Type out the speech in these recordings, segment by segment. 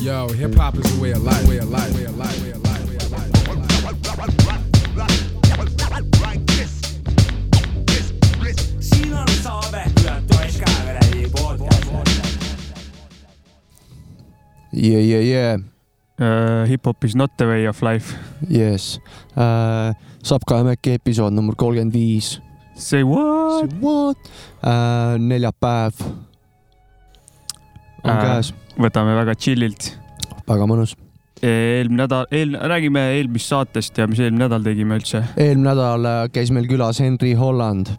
Yo, hip hop is a way of life, way of life, way of life, way of life, way of life. siin on saade, Toisk Kaeveri podcast. Yeah, yeah, yeah, uh,. Hip-hop is not the way of life. yes uh,. saab ka Mäkki episood number kolmkümmend viis. Say what? What uh,? neljapäev on Äh. käes, võtame väga chill'ilt. väga mõnus. eelmine nädal, eel-, räägime eelmisest saatest ja mis eelmine nädal tegime üldse. eelmine nädal äh, käis meil külas Henry Holland.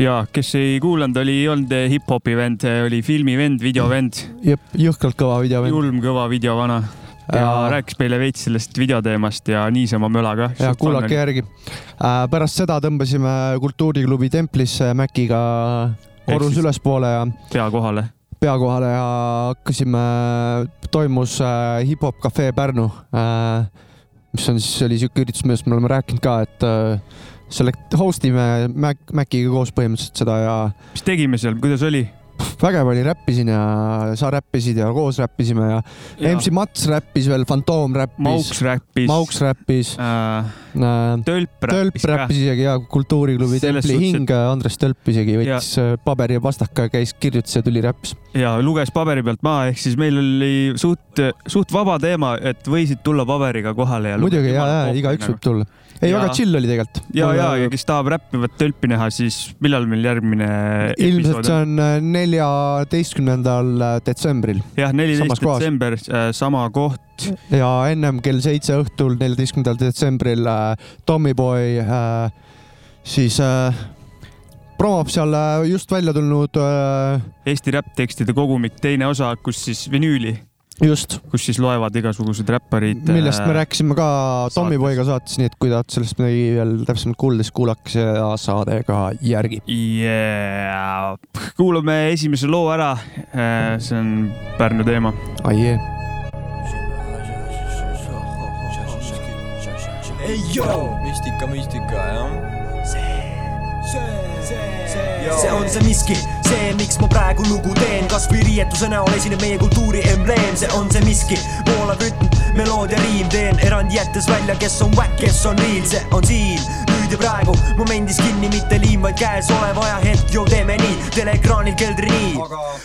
ja kes ei kuulanud, oli, ei olnud hip-hopi vend, oli filmivend, videovend, jep, jõhkralt kõva video. julm kõva videovana ja Ja- rääkis meile veits sellest videoteemast ja niisama möla ka. ja kuulake järgi äh,. pärast seda tõmbasime Kultuuriklubi templisse Mäkiga korrus ülespoole ja pea kohale. Pea kohale ja hakkasime, toimus äh, hip-hop cafe Pärnu äh,, mis on siis, oli siuke üritus, millest me oleme rääkinud ka, et äh, selle host ime Mac, Maciga koos põhimõtteliselt seda ja mis tegime seal, kuidas oli? Vägev oli, räppisin ja sa räppisid ja koos räppisime ja, ja. MC Mats räppis veel, Fantoom räppis, Mauks räppis. Mauks räppis äh,. äh,, tölp Tölp räppis ka. räppis isegi ja Kultuuriklubi templi hing, Andres Tölp isegi võttis ja. paberi ja pastaka, käis, kirjutas ja tuli räppis. ja luges paberi pealt maha, ehk siis meil oli suht, suht vaba teema, et võisid tulla paberiga kohale ja. muidugi ja, ja igaüks võib tulla. ei, väga chill oli tegelikult. ja, ja, ja kes tahab räppivat tölpi näha, siis millal meil järgmine ilmselt see on äh, neljateistkümnendal äh, detsembril jah, neliteist detsember, sama koht. ja ennem kell seitse õhtul, neljateistkümnendal detsembril äh, Tommyboy äh, siis äh, promob seal äh, just välja tulnud äh, Eesti räpptekstide kogumik, teine osa, kus siis vinüüli, just, kus siis loevad igasugused räpparid. äh, millest me rääkisime ka Tommyboyga saates, nii et kui tahate sellest midagi veel täpsemalt kuulda, siis kuulake seda saade ka järgi. yeah.. kuulame esimese loo ära. see on Pärnu teema. ai jee, ei joo, müstika, müstika, jah. See on see miski, see, miks ma praegu lugu teen, kasvõi riietuse näol esineb meie kultuuri embleem, see on see miski, voolav rütm, meloodia riim, teen erandi jättes välja, kes on whack, kes on real, see on siin, nüüd ja praegu, momendis kinni, mitte liim, vaid käesolev ajahetk, joo teeme nii, teleekraanil keldri nii,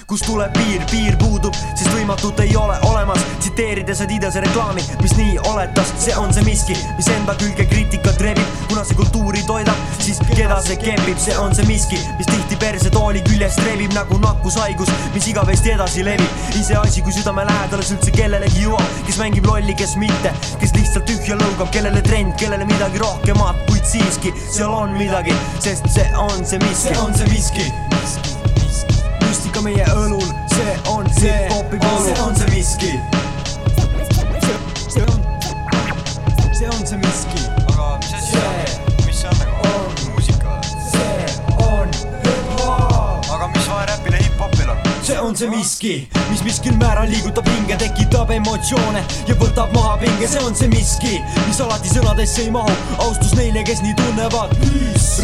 kus tuleb piir, piir puudub, sest võimatut ei ole olemas, tsiteerides Adidase reklaami, mis nii oletas, see on see miski, mis enda külge kriitikat rebib, kuna see kultuuri toidab, siis keda see kepib, see on see miski, mis tihti perse tooli küljest rebib. Nagu nakkushaigus, mis igavesti edasi levib. iseasi, kui südame lähedale see üldse kellelegi jõuab, kes mängib lolli, kes mitte, kes lihtsalt tühja lõugab, kellele trend, kellele midagi rohkemat, kuid siiski seal on midagi, sest see on see miski, see on see miski. müstika meie õlul, see on see hip-hopi võlu, see on see miski. on? see miski, mis miskil määral liigutab hinge, tekitab emotsioone ja võtab maha pinge, see on see miski, mis alati sõnadesse ei mahu. austus neile, kes nii tunnevad.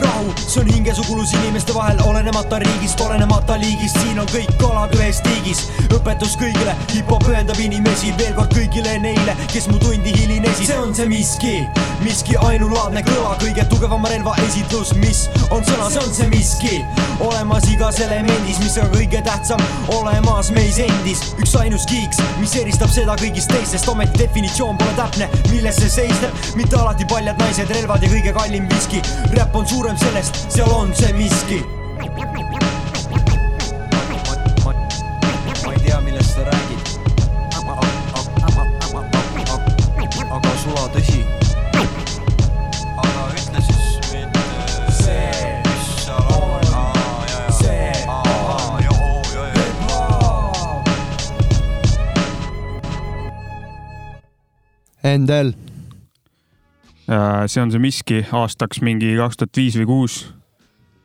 rahu, see on hingesugulus inimeste vahel, olenemata riigist, olenemata liigist, siin on kõik kalad ühes tiigis. õpetus kõigile, hip-hop ühendab inimesi, veel kord kõigile neile, kes mu tundi hilinesid. see on see miski, miski ainulaadne kõla, kõige tugevama relva esitlus, mis on sõna, see on see miski, olemas igas elemendis, mis on kõige tähtsam, olemas meis endis, üks ainus kiiks, mis eristab seda kõigist teistest, ometi definitsioon pole täpne, milles see seisneb, mitte alati paljad naised, relvad ja kõige kallim viski, räpp on suurem sellest, seal on see miski. Endel, Äh, see on see miski aastaks mingi kaks tuhat viis või kuus,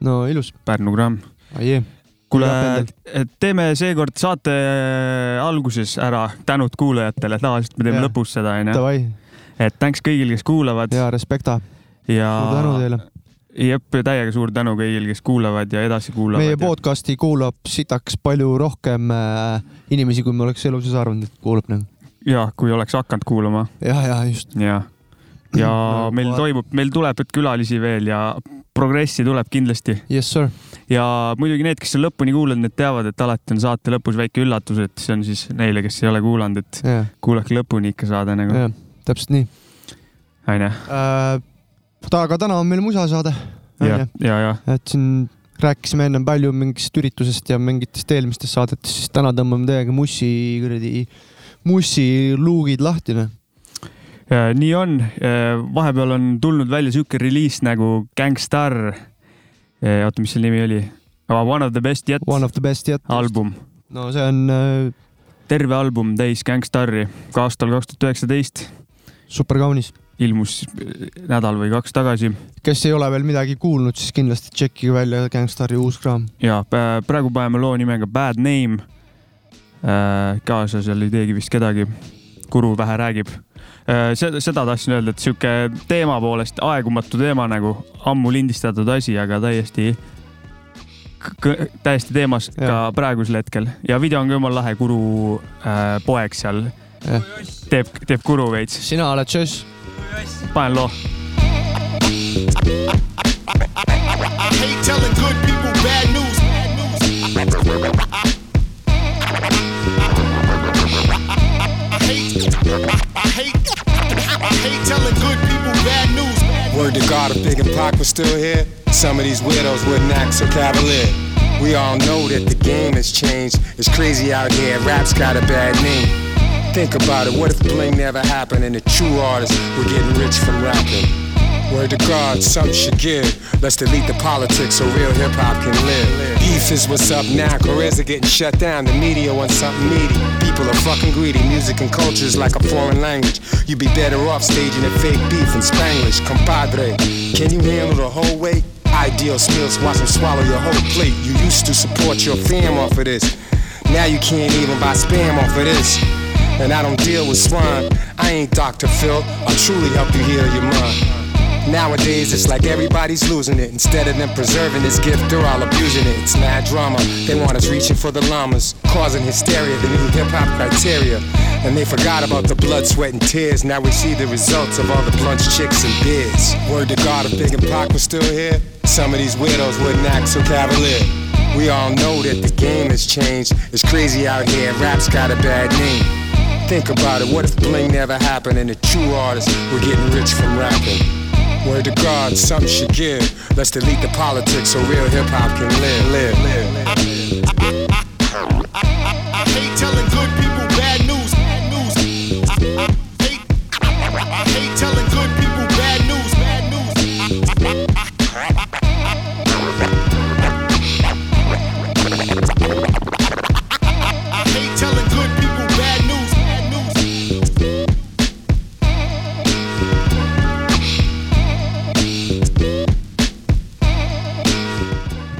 no ilus, Pärnu gramm. kuule teeme seekord saate alguses ära tänud kuulajatele, tavaliselt me teeme Jah. lõpus seda onju, et thanks kõigile, kes kuulavad ja respekta, ja suur tänu teile. jep, täiega suur tänu kõigile, kes kuulavad ja edasi kuulavad. meie podcast'i kuulab sitaks palju rohkem äh, inimesi, kui me oleks elu sees arvanud, et kuulab nagu. Ja kui oleks hakanud kuulama ja, ja just. ja, ja meil toimub, meil tuleb külalisi veel ja progressi tuleb kindlasti Yes sir. ja muidugi need, kes on lõpuni kuulanud, need teavad, et alati on saate lõpus väike üllatus, et see on siis neile, kes ei ole kuulanud, et jah, kuulake lõpuni ikka saade nagu, jah, täpselt nii onju. äh,. aga täna on meil musasaade. ja, ja, ja et siin rääkisime ennem palju mingist üritusest ja mingitest eelmistest saadetest, siis täna tõmbame teiega mussi kuradi, mussi luugid lahti, noh. Nii on, vahepeal on tulnud välja sihuke reliis nagu Gangstar. oota, mis selle nimi oli? One of the best yet One of the best yet. album, no see on äh, terve album täis Gangstari, ka aastal kaks tuhat üheksateist super kaunis. ilmus äh, nädal või kaks tagasi kes ei ole veel midagi kuulnud, siis kindlasti tšekkige välja Gangstari uus kraam. ja praegu paneme loo nimega Bad Name. Kaasa seal ei teegi vist kedagi. Kuru vähe räägib. seda, seda tahtsin öelda, et sihuke teema poolest aegumatu teema nagu ammu lindistatud asi, aga täiesti, täiesti teemas ka Jah. praegusel hetkel ja video on ka jumala lahe, Kuru äh, poeg seal Jah. teeb, teeb Kuru veits. sina oled Jess. panen loo. I hate telling good people bad news. I hate, telling good people bad news. Word to God, if Big and Pac was still here, some of these widows wouldn't act so cavalier. We all know that the game has changed. It's crazy out here, rap's got a bad name. Think about it, what if the bling never happened and the true artists were getting rich from rapping? Word to God, some should give. Let's delete the politics so real hip hop can live. Beef is what's up now, careers are getting shut down. The media wants something meaty. People are fucking greedy. Music and culture is like a foreign language. You'd be better off staging a fake beef in Spanglish. Compadre, can you handle the whole weight? Ideal skills, watch them swallow your whole plate. You used to support your fam off of this. Now you can't even buy spam off of this. And I don't deal with swine. I ain't Dr. Phil. I'll truly help you heal your mind. Nowadays, it's like everybody's losing it. Instead of them preserving this gift, they're all abusing it. It's mad drama. They want us reaching for the llamas, causing hysteria, the new hip hop criteria. And they forgot about the blood, sweat, and tears. Now we see the results of all the blunts, chicks, and beards. Word to God, if Big and Pac was still here, some of these widows wouldn't act so cavalier. We all know that the game has changed. It's crazy out here, rap's got a bad name. Think about it, what if bling never happened and the true artists were getting rich from rapping? Word to God, something should give. Let's delete the politics so real hip hop can live, live, live. I hate telling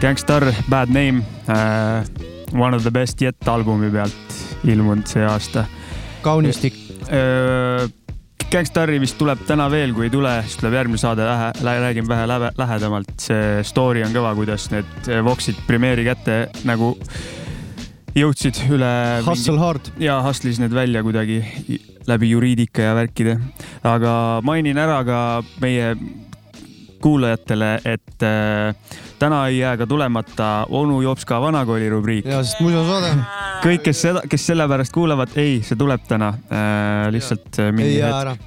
Gangstar, Bad Name äh,, One of the best yet albumi pealt ilmunud see aasta kaunistik. äh,. Gangstari vist tuleb täna veel, kui ei tule, siis tuleb järgmine saade räägin vähe lähe, lähedamalt. see story on kõva, kuidas need Voxid premeeri kätte nagu jõudsid üle. Hustle hard. ja hustle'is need välja kuidagi läbi juriidika ja värkide. aga mainin ära ka meie kuulajatele, et äh, täna ei jää ka tulemata onu Jopska vanakooli rubriik. ja, sest musasaade kõik, kes seda, kes sellepärast kuulavad, ei, see tuleb täna äh,. lihtsalt äh, ei mingi hetk.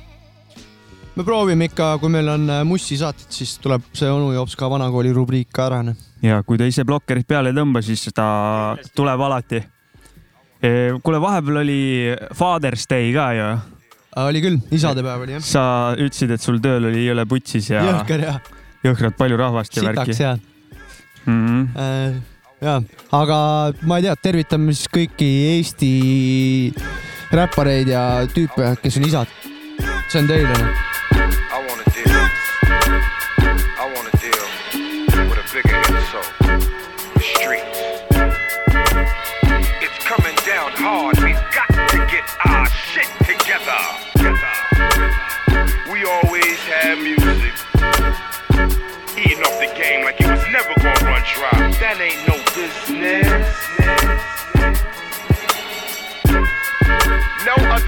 me proovime ikka, kui meil on äh, Mussi saated, siis tuleb see onu Jops ka vanakooli rubriik ka ära. noh. ja kui te ise blokkerit peale ei tõmba, siis ta tuleb alati. kuule, vahepeal oli Father's Day ka ju. oli küll, isadepäev oli jah. sa ütlesid, et sul tööl oli jõle putsis ja jõhker ja jõhkralt palju rahvast ja värki sitaks. hea. Mm Äh, ja, aga ma ei tea, tervitame siis kõiki Eesti räppareid ja tüüpe, kes on isad. see on teile.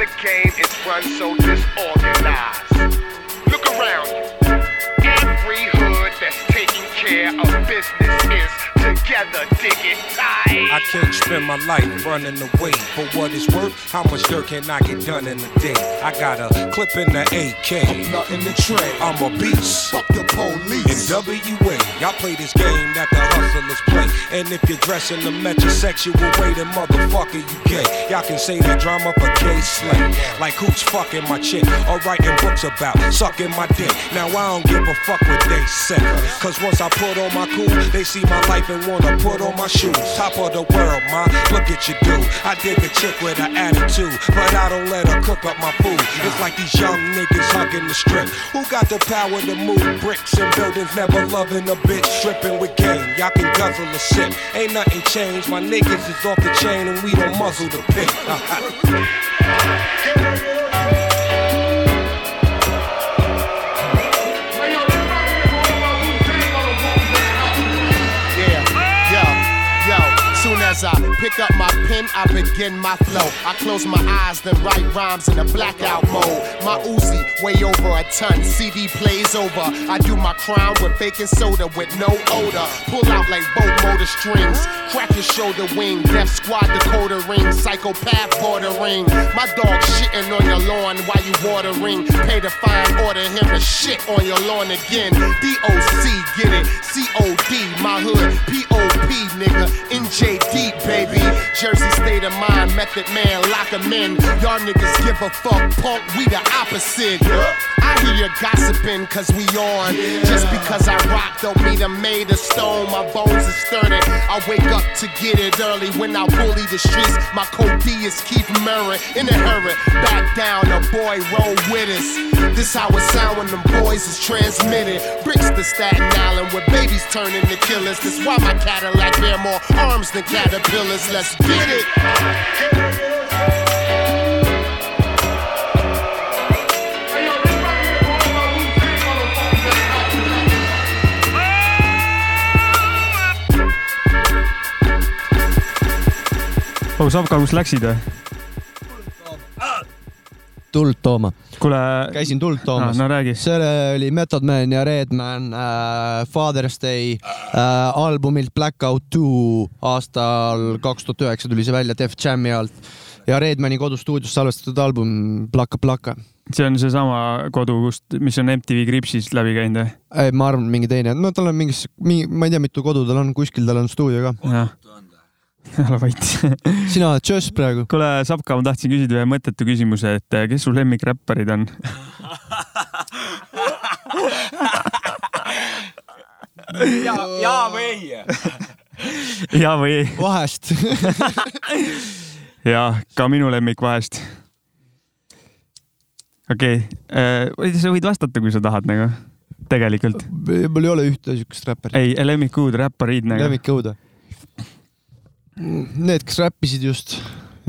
Other game is run so disorganized. Look around together, dig it tight. I can't spend my life running away. For what it's worth, how much dirt can I get done in a day? I got a clip in the AK. Nothing to trade. I'm a beast. Fuck the police. In WA, y'all play this game that the hustlers play. And if you're dressing the metrosexual way, then motherfucker, you gay. Y'all can say that drama for K Slay. Like who's fucking my chick or writing books about sucking my dick. Now I don't give a fuck what they say. Cause once I put on my cool, they see my life and wanna put on my shoes. Top of the world, ma. Look at you do. I dig a chick with an attitude, but I don't let her cook up my food. It's like these young niggas hugging the strip. Who got the power to move bricks and buildings? Never loving a bitch, stripping with game. Y'all can guzzle a sip. Ain't nothing changed. My niggas is off the chain and we don't muzzle the pit. casa. Pick up my pen, I begin my flow. I close my eyes, then write rhymes in a blackout mode. My Uzi way over a ton. CD plays over. I do my crime with baking soda with no odor. Pull out like boat motor strings. Crack your shoulder wing. Death squad decoder ring. Psychopath bordering. My dog shitting on your lawn while you watering. Pay the fine, order him to shit on your lawn again. DOC, get it? COD, my hood. POP, nigga. NJD, baby. Jersey state of mind, method man, lock him in. Y'all niggas give a fuck, punk, we the opposite. I hear you gossiping, cause we on. Just because I rock don't mean I'm made of stone. My bones are sturdy. I wake up to get it early when I bully the streets. My code is Keith Murray. In a hurry, back down, a boy roll with us. This how it sound when them boys is transmitted. Bricks to Staten Island where babies turn into killers. That's why my Cadillac bear more arms than caterpillars. Let's get it. oh, Savka, kus läksid või? Tuld tooma. kuule, käisin tuld toomas. no räägi. see oli Method Man ja Redman äh, Father's Day äh, albumilt Blackout Two aastal kaks tuhat üheksa tuli see välja Def Jam'i alt ja Redmani kodustuudios salvestatud album Plaka Plaka. see on seesama kodu, kust, mis on MTV Kripsist läbi käinud või? ei, ma arvan, mingi teine, no tal on mingis, ma ei tea, mitu kodu tal on, kuskil tal on stuudio ka. Ole vait. sina oled Just praegu. kuule, Savka, ma tahtsin küsida ühe mõttetu küsimuse, et eh, kes su lemmikräpparid on? ja, ja või ei? ja või ei? vahest. ja ka minu lemmik vahest. okei okay., sa võid vastata, kui sa tahad nagu, tegelikult. mul ei ole ühte siukest räpparit. ei, lemmikud räpparid nagu. lemmikõude. Need, kes räppisid just,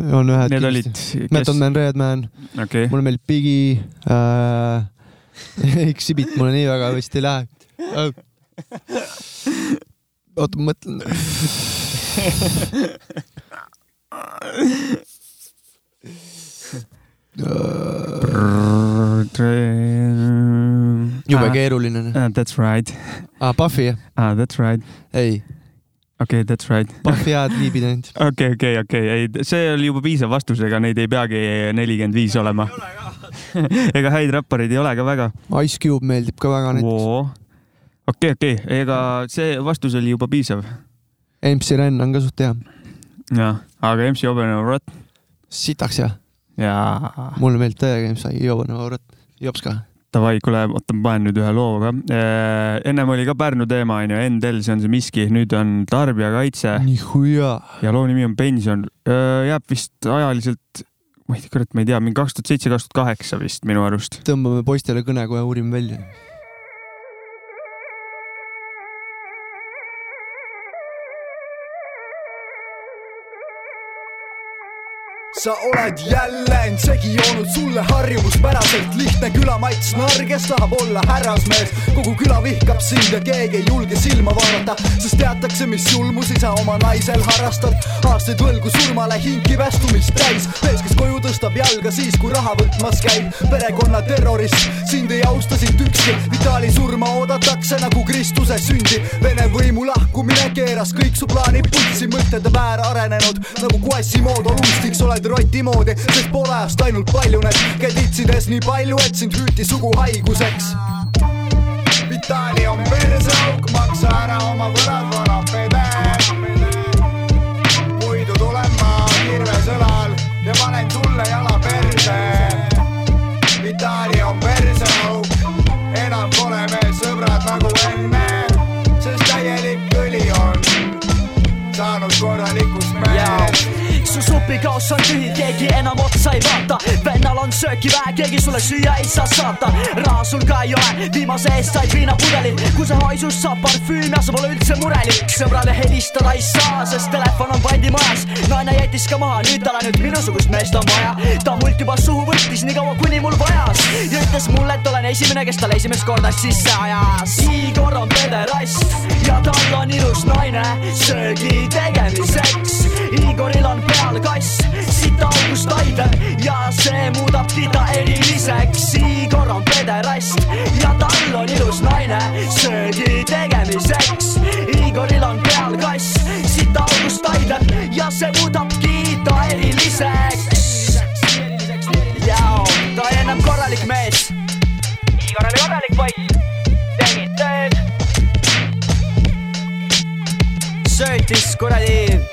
on ühed. Need olid, Method kes, Man, Redman, okei, mulle meeldib Biggie äh. Exhibit mulle nii väga vist ei lähe äh.. oota, ma mõtlen. jube keeruline. Uh, That's right aa, Puffy jah? ah,, that's right, ei, okei okay,, that's right. Puffy head liibid ainult. okei, okei, okei, ei, see oli juba piisav vastus, ega neid ei peagi nelikümmend viis olema. ega häid räppareid ei ole ka väga. Ice Cube meeldib ka väga näiteks. okei, okei, ega see vastus oli juba piisav. MC Ren on ka suht hea. jah, aga MC Obenaurat sitaks hea. ja mulle meeldib täiega MC Jobanaurat, jops ka. davai, kuule, oota, ma panen nüüd ühe loo ka. ennem oli ka Pärnu teema onju, Endel, see on see miski, nüüd on tarbijakaitse ja loo nimi on Pension. jääb vist ajaliselt, ma ei tea, kurat, ma ei tea, mingi kaks tuhat seitse, kaks tuhat kaheksa vist minu arust. tõmbame poistele kõne kohe, uurime välja. Sa oled jälle end segi joonud sulle harjumuspäraselt lihtne külamats narr, kes tahab olla härrasmees. kogu küla vihkab sind ja keegi ei julge silma vaadata, sest teatakse, mis julmusi sa oma naisel harrastad. aastaid võlgu surmale hinki västumist täis, mees, kes koju tõstab jalga siis, kui raha võtmas käib. perekonna terrorist, sind ei austa siit ükski, Vitali surma oodatakse nagu Kristuse sündi. Vene võimu lahkumine keeras kõik su plaanid putsi, mõtted on väär arenenud nagu Quasimodo luustiks oled oled roti moodi, sest pole ajast ainult paljuned, käid itsides nii palju, et sind hüüti suguhaiguseks. Vitali on perseauk, maksa ära oma võlad, vana pede. muidu tulen ma kirves õlal ja panen supikaos on tühi, keegi enam otsa ei vaata. Vennal on sööki vähe, keegi sulle süüa ei saa saata. Raha sul ka ei ole, viimase eest said viinapudeli kui sa haisust saab parfüüm ja sa pole üldse murelik sõbrale helistada ei saa, sest telefon on pandimajas naine jättis ka maha, nüüd tal ainult minusugust meest on vaja. Ta mult juba suhu võttis nii kaua, kuni mul vajas. Ja ütles mulle, et olen esimene, kes talle esimest korda sisse ajas. Igor on pederast ja tal on ilus naine söögi tegemiseks Igoril on peal kass, siit august haige ja see muudab teda eriliseks. Igor on pederast ja tal on ilus naine söögi tegemiseks. Igoril on peal kass, siit august haige ja see muudabki ta eriliseks. Jao, ta oli ennem korralik mees. Igor oli korralik poiss, tegid tööd. söötis kuradi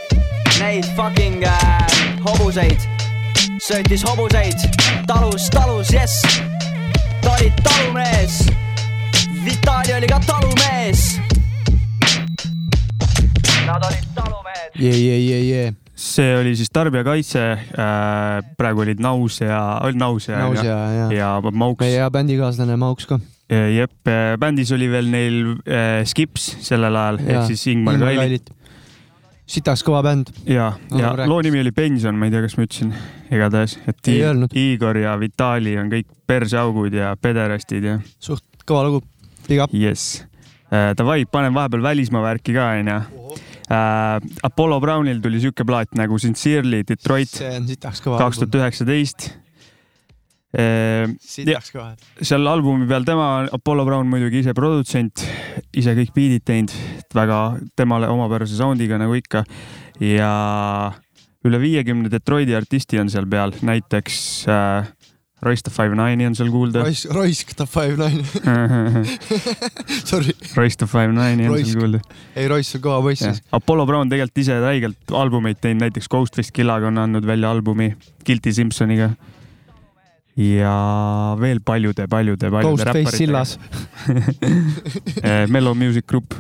neid fucking äh, hobuseid, söötis hobuseid talus, talus, jess. ta oli talumees. Vitali oli ka talumees. Nad olid talumehed. jee, jee, jee, jee. see oli siis Tarbijakaitse äh,, praegu olid Naus ja, oli Naus ja, ja, ja, ja. ja Mauks meie. hea bändikaaslane Mauks ka. jep, bändis oli veel neil äh, Skips sellel ajal ehk siis Ingmar Kailit. Sitaks kõva bänd. ja, No, ja loo nimi oli Pension, ma ei tea, kas ma ütlesin, igatahes, et Ei I- öelnud. Igor ja Vitali on kõik perseaugud ja pederastid ja suht kõva lugu. Big up. jess. Davai, panen vahepeal välismaa värki ka onju. Apollo Brownil tuli siuke plaat nagu Sincerely Detroit see on sitaks kõva. kaks tuhat üheksateist. Sitaks kõva. seal albumi peal tema, Apollo Brown muidugi ise produtsent, ise kõik beat'id teinud, väga temale omapärase sound'iga nagu ikka ja üle viiekümne Detroiti artisti on seal peal, näiteks äh, Royce the Five Nine'i on seal kuulda. Raisk, Raisk the Five Nine. Sorry, Royce the Five Nine'i on Roisk. seal kuulda. ei Raisk on kõva poiss siis. Apollo Brown tegelikult ise räigelt albumeid teinud, näiteks Ghostface Killaga on andnud välja albumi Guilty Simpsoniga. Ja veel paljude, paljude, paljude Ghostface sillas. Eh, Mellow Music Group,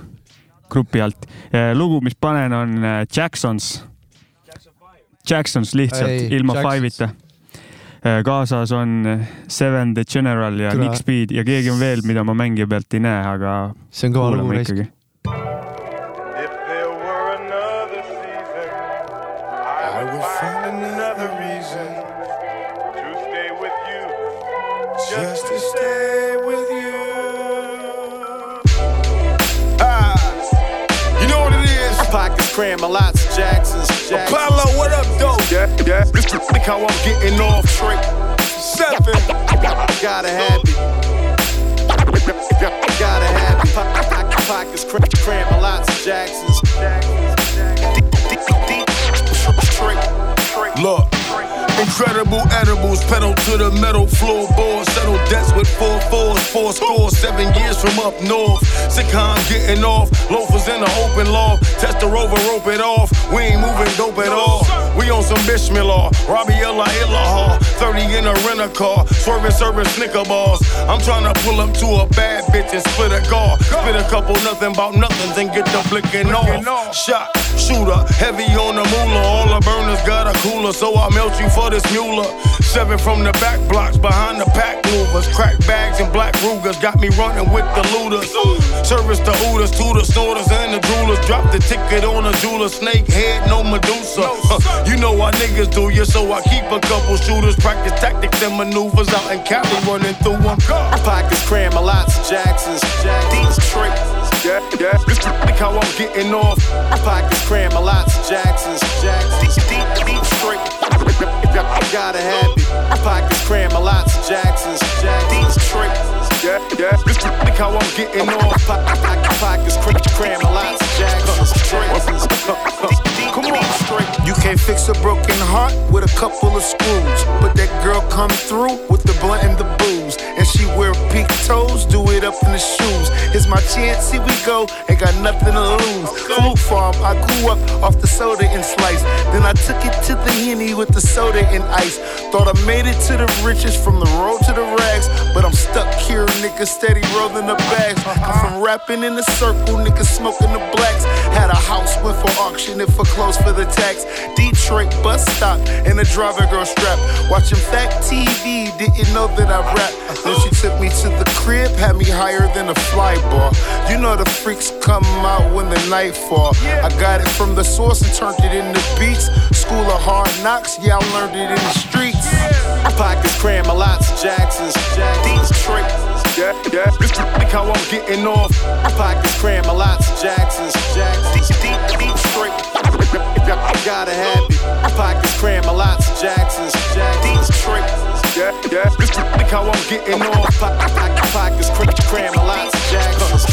grupi alt. lugu, mis panen, on eh, Jacksons. Jacksons lihtsalt Ei, ilma. Five'ita. kaasas on eh, Seven the General ja. Nick Speed ja keegi on veel, mida ma mängija pealt ei näe, aga see on kõva lugu kuulame Pockets cramming lots of Jacksons. Jacksons. Apollo, what up, though? Yeah, yeah. Look how I'm getting off trick. Seven. Gotta have it. Gotta have it. Po- po- Pockets cram- cramming lots of Jacksons. Look. Incredible edibles, pedal to the metal floorboard. Four scores, seven years from up north. I'm getting off. Loafers in the open loft. Test the rover, rope it off. We ain't moving dope at all. We on some Bismillah. Robbie Ella Ilaha. 30 in a rental car. Swerving, serving Snicker bars. I'm trying to pull up to a bad bitch and split a car. Spit a couple nothing about nothings and get the blicking off. Shot, shooter, heavy on the moolah. All the burners got a cooler, so I melt you for this mule. Seven from the back blocks behind the pack movers. Crack bags and black Rugers got me running with the looters. Service the Hooters, to the snorters and the droolers. Drop the ticket on a jeweler. Snake head, no Medusa. Huh, you know what niggas do you, so I keep a couple shooters. Practice tactics and maneuvers out in Cali running through them. Pockets cram a lots of Jacksons. Detroit. Yeah, yeah. Look how I'm getting off. Pockets cram a lots of Jacksons. Deep, Detroit. Gotta have it. Pockets cram a lots of Jacksons. Detroit. Yeah, yeah. Look how I'm getting off. Pockets cram a lots of Jacksons. Come on. straight. You can't fix a broken heart with a couple of screws. But that girl come through with the blunt and the booze. And she wear pink toes, do it up in the shoes. It's my chance, here we go, ain't got nothing to lose. Food farm, I grew up off the soda and slice. Then I took it to the Henny with the soda and ice. Thought I made it to the riches from the road to the rags. But I'm stuck here, nigga, steady rolling the bags. I'm from rapping in the circle, nigga smoking the blacks. Had a house, went for auction, it for close for the tax. Detroit bus stop and a driver girl strap. Watching Fact TV, didn't know that I rap. Then she took me to the crib, had me higher than a fly bar. You know the freaks come out when the night fall. I got it from the source and turned it into beats. School of hard knocks, yeah, I learned it in the streets. My Pockets cram a lots of Jacksons. Detroit. Yeah, yeah. Look how I'm getting off. Pockets cram a lots of Jacksons. Detroit. Gotta have it. Pockets cram a lots of Jacksons. Detroit. Yeah, yeah. Look how I'm getting off. Pockets cram a lots of Jacksons.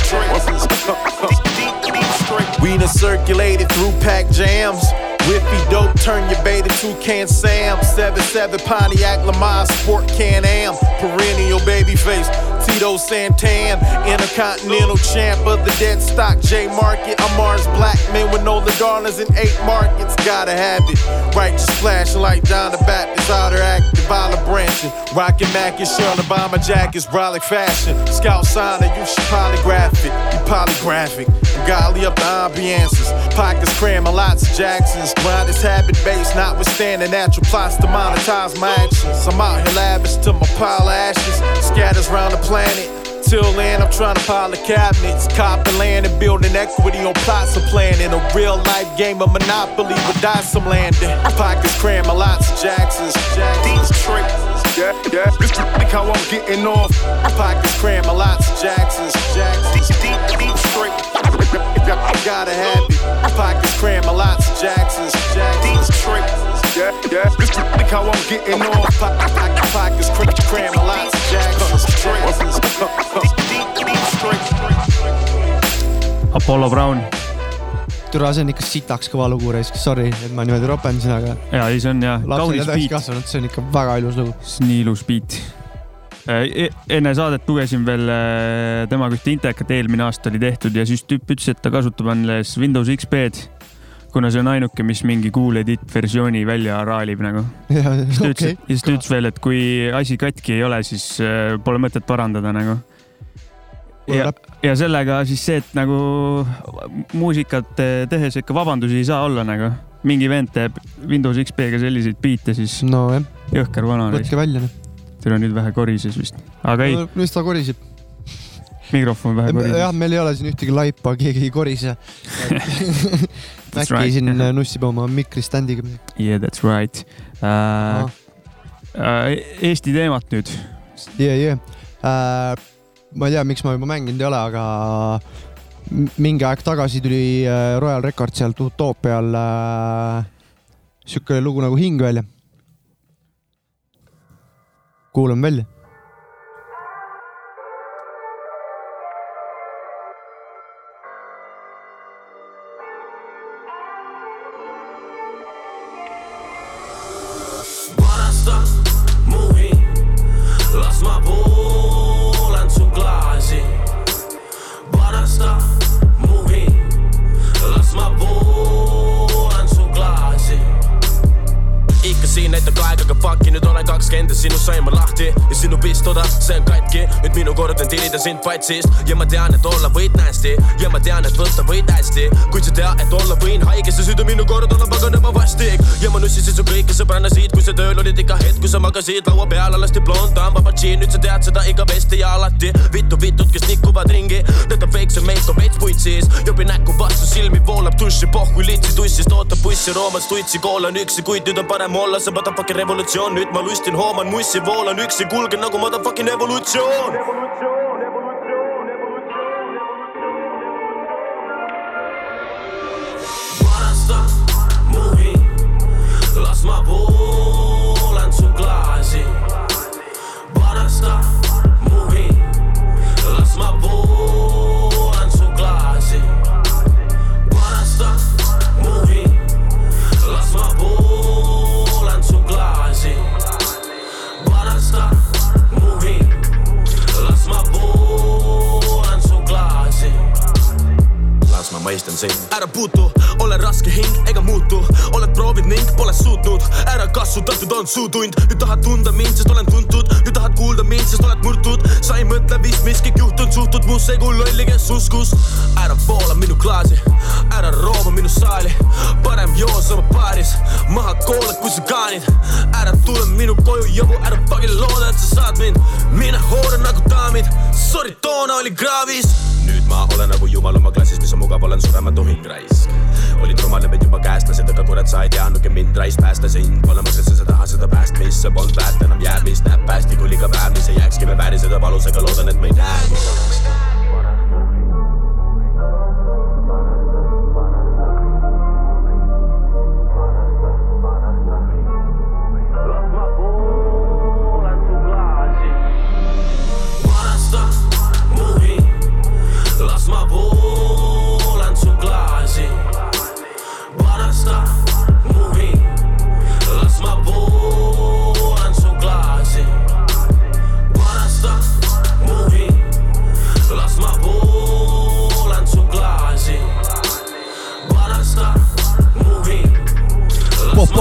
Deep, deep, straight. We done circulated through pack jams. Whippy dope, turn your beta to can Sam. 7-7 Pontiac Lamar Sport Can Am. Perennial baby face. Tito Santan, Intercontinental champ of the dead stock J Market. I'm Mars Blackman with all the dollars in eight markets. Gotta have it. Righteous flashing like John the Baptist. Outer active, olive branching. Rockin' Mac and Shirley Bomber jackets, brolic fashion. Scout signer, you should polygraph it. You polygraphic. Golly up the ambiances. Pockets cramming lots of Jacksons. Grind is habit based, notwithstanding natural plots to monetize my actions. I'm out here lavish to my pile of ashes. Scatters round the planet. Till then, I'm trying to pile the cabinets. Copping land and building equity on plots of planning. A real life game of Monopoly with dice some landing. Pockets cramming lots of Jacksons. Detroit. Yeah, yeah. Look how I'm getting off. Pockets cramming lots of Jacksons. Detroit. Gotta have it. Pockets cramming lots of Jacksons. Detroit. Yeah, yeah. Look how I'm getting off. Pockets cramming lots of Jacksons. Apollo Brown. türa, see on ikka sitaks kõva lugu raisk, sorry, et ma niimoodi ropendasin, aga ja ei, see on jah, kaunis ja beat, see on ikka väga ilus lugu. see on nii ilus beat. enne saadet lugesin veel äh, temaga ühte intekat, eelmine aasta oli tehtud ja siis tüüp ütles, et ta kasutab alles Windows XP-d, kuna see on ainuke, mis mingi cool edit versiooni välja raalib nagu. siis ta ütles okei, ja siis ta ütles veel, et kui asi katki ei ole, siis äh, pole mõtet parandada nagu. ja, ja sellega siis see, et nagu muusikat äh, tehes ikka vabandusi ei saa olla nagu. mingi vend teeb Windows XP-ga selliseid biite, siis nojah, jõhker vana. võtke välja noh. teil on nüüd vähe korises vist, aga ei, mis ta koriseb? mikrofon vähe jah, korises. meil ei ole siin ühtegi laipa, keegi ei korise. That's äkki right. siin nussib oma mikriständiga. Yeah that's right uh,. Uh, Eesti teemat nüüd. jee, jee. ma ei tea, miks ma juba mänginud ei ole, aga mingi aeg tagasi tuli äh, Royal Records sealt Utoopial äh, sihuke lugu nagu Hing välja. kuulame välja. Ja sinust sain ma lahti. Ja sinu pistoda, see on katki, nüüd minu kord on tirida sind patsist. Ja ma tean, et olla võid nästi ja ma tean, et võtta võid hästi, kuid sa tead, et olla võin haige, see süda minu kord olla paganama vastik. Ja ma nussisin su kõiki sõbranna siit, kui sa tööl olid ikka hetk, kui sa magasid laua peal, alasti blond, ambapatšiin, nüüd sa tead seda iga vesti ja alati. Vittu vitud, kes nikuvad ringi, tõtab väikse meid, toob veits putsis, jobi näkku vastu silmi, voolab duši, pohhu litsi tussist, ootab bussi Roomast tutsi, kool on üksi, kuid nüüd on parem olla, see motherfucking revolutsioon, nüüd ma lustin, hooman mussi, voolan üksi, kulgen nagu motherfucking evolutsioon. varasta mu hing, las ma voolan su klaasi. varasta mu hing, las ma voolan ma mõistan sind. ära puutu, ole raske hing ega muutu, oled proovinud ning pole suutnud, ära kasutatud on suutund, nüüd tahad tunda mind, sest olen tuntud, nüüd tahad kuulda mind, sest oled murtud, sa ei mõtle vist miski juhtunud, suhtud musse kui lolli, kes uskus. ära voola minu klaasi, ära rooma minu saali, parem joo sama baaris, maha kooled, kui sa kaanid, ära tule minu koju jobu, ära fucking looda, et sa saad mind, mine hoore nagu daamid, sorry, toona oli kraavis ma olen nagu jumal oma klassis, mis on mugav, olen surematu hing raisk. olid rumal ja veid juba käest lased, aga kurat, sa ei teadnudki mind raisk päästa sind. Pole mõtet sa taha seda päästmist, see polnud väärt enam jäämist, näeb päästikul iga päev, mis ei jääkski, me vääriseda valusega, loodan, et me ei näegi. varasta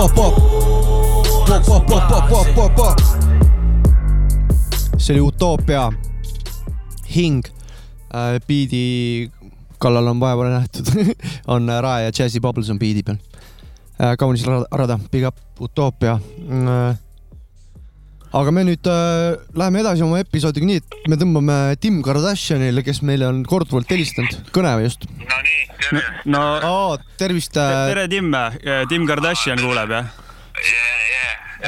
las ma voolan su klaasi. see oli Utoopia hing äh,. biidi kallal on vaeva nähtud on äh, Rae ja Jazzy Bubbles on biidi peal äh,. kaunis rada, big up Utoopia äh,. Aga me nüüd äh, läheme edasi oma episoodiga nii, et me tõmbame Tim Kardashianile, kes meile on korduvalt helistanud, kõne just. no oh, tervist äh,. tere, Tim, Tim Kardashian kuuleb jah?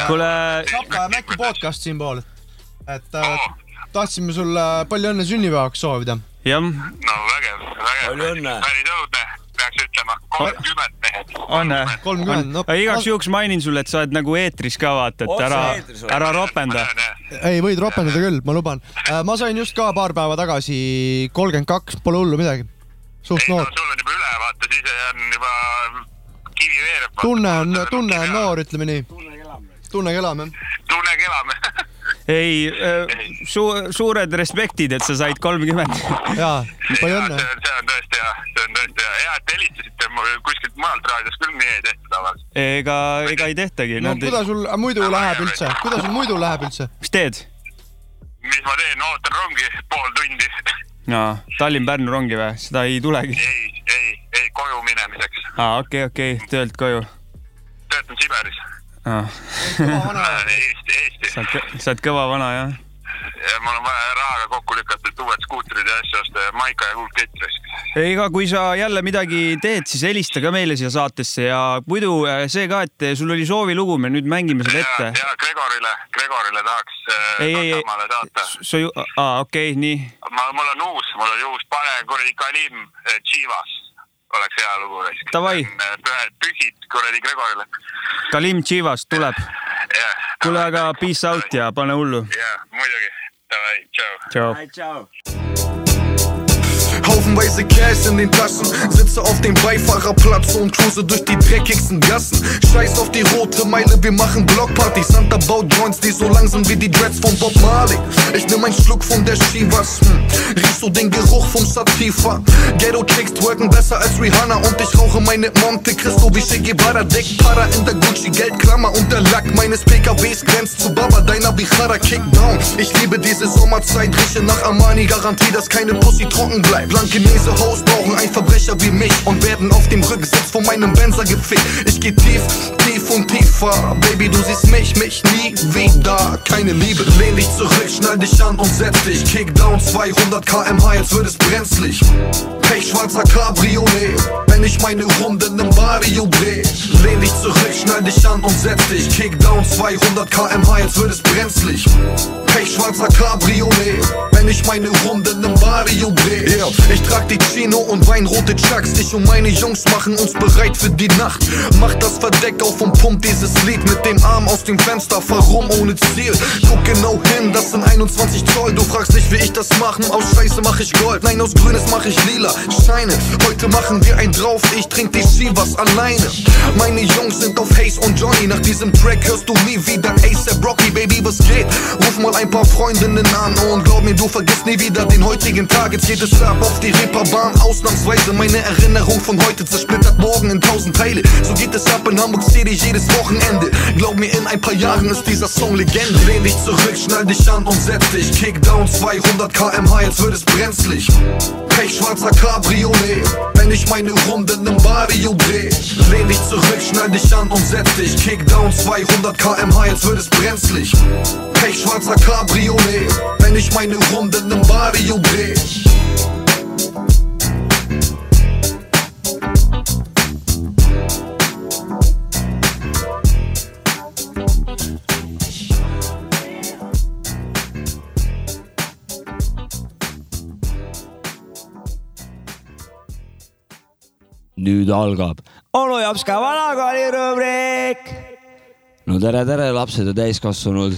kuule, Sapka ja Mäkki podcast siinpool, et äh, tahtsime sulle palju õnne sünnipäevaks soovida. jah, no vägev, vägev. Palju õnne. päris õudne, peaks ütlema. kolmkümmend mehed. on kolmkümmend, no igaks juhuks mainin sulle, et sa oled nagu eetris ka vaata, et ära, ära ropenda. ei, võid ropendada küll, ma luban. ma sain just ka paar päeva tagasi kolmkümmend kaks, pole hullu midagi. suht noor. sul on juba üle, vaata, siis on juba kivi veereb. tunne on, tunne on noor, ütleme nii. tunnega elame. tunnegi elame. ei, su-, suured respektid, et sa said kolmkümmend. jaa, palju õnne. see on, tõesti hea, see on tõesti hea. hea, et helistasite, kuskilt mujalt raadiost küll nii ei tehta tavaliselt. ega, ega ei tehtagi. no kuidas sul muidu läheb üldse, kuidas sul muidu läheb üldse? mis teed? mis ma teen, ootan rongi pool tundi. no Tallinn-Pärnu rongi või? seda ei tulegi. ei, ei, ei koju minemiseks. aa, okei, okei, töölt koju. töötan Siberis. Eesti, Eesti. sa oled, sa oled kõva vana jah? ja mul on vaja rahaga kokku lükata, et uued skuutrid ja asju osta ja maika ja kuldkett raisk. ega kui sa jälle midagi teed, siis helista ka meile siia saatesse ja muidu äh, see ka, et sul oli soovilugu, me nüüd mängime selle ette. ja Gregorile, Gregorile tahaks äh, ei, ei, ei sa ju, aa okei okay,, nii. ma, mul on uus, mul oli uus, pane kuradi Kalim äh, Chivas, oleks hea lugu raisk. Davai.. pühid kuradi Gregorile. Kalim Chivas tuleb. kuule, aga peace out ja pane hullu. jah, muidugi. Davai, tšau. tšau. Haufen haufenweise Cash in den Taschen. Sitze auf dem Beifahrerplatz und cruise durch die dreckigsten Gassen. Scheiß auf die rote Meile, wir machen Blockparty. Santa baut Joints, die so langsam wie die Dreads von Bob Marley. Ich nimm einen Schluck von der Chivas. Hm. Riechst du den Geruch vom Sativa? Ghetto Chicks twerken besser als Rihanna und ich rauche meine Monte Cristo wie Che Guevara. Deck Para in der Gucci Geldklammer und der Lack meines PKWs grenzt zu Baba deiner Bichara Kickdown. Ich liebe diese Sommerzeit, rieche nach Armani, Garantie, dass keine Pussy trocken bleibt. Blankenese Haus brauchen ein Verbrecher wie mich und werden auf dem Rücksitz von meinem Benzer gefickt. Ich geh tief, tief und tiefer. Baby, du siehst mich, mich nie wieder. Keine Liebe, lehn dich zurück, schnall dich an und setz dich. Kickdown 200 kmh, jetzt wird es brenzlig. Pechschwarzer Cabriolet, wenn ich meine Runden im Barrio dreh. Lehn dich zurück, schnall dich an und setz dich. Kickdown 200 kmh, jetzt wird es brenzlig. Pechschwarzer Cabriolet, wenn ich meine Runden im Barrio dreh. Yeah. Ich die Chino und weinrote Chucks. Ich und meine Jungs machen uns bereit für die Nacht. Mach das Verdeck auf und pump dieses Lied mit dem Arm aus dem Fenster. Fahr rum ohne Ziel. Guck genau hin, das sind 21 Zoll. Du fragst nicht, wie ich das machen. Aus Scheiße mach ich Gold. Nein, aus Grünes mach ich lila. Scheine, heute machen wir ein drauf. Ich trink die Chivas alleine. Meine Jungs sind auf Haze Johnny. Nach diesem Track hörst du nie wieder ASAP Rocky, Baby, was geht? Ruf mal ein paar Freundinnen an und glaub mir, du vergisst nie wieder den heutigen Tag. Jetzt geht es ab auf die Reeperbahn. Ausnahmsweise meine Erinnerung von heute zersplittert morgen in tausend Teile. So geht es ab in Hamburg City jedes Wochenende. Glaub mir, in ein paar Jahren ist dieser Song Legende. Lehn dich zurück, schnall dich an und setz dich. Kickdown 200 kmh, jetzt wird es brenzlig. Pechschwarzer Cabriolet, wenn ich meine Runden im Barrio dreh. Lehn dich zurück, schnall dich an und setz dich. Kickdown 200 kmh, jetzt wird es brenzlig. Pechschwarzer Cabriolet, wenn ich meine Runden im Barrio dreh. Nüüd algab onu Jops ka vanakooli rubriik. no tere, tere, lapsed ja täiskasvanud.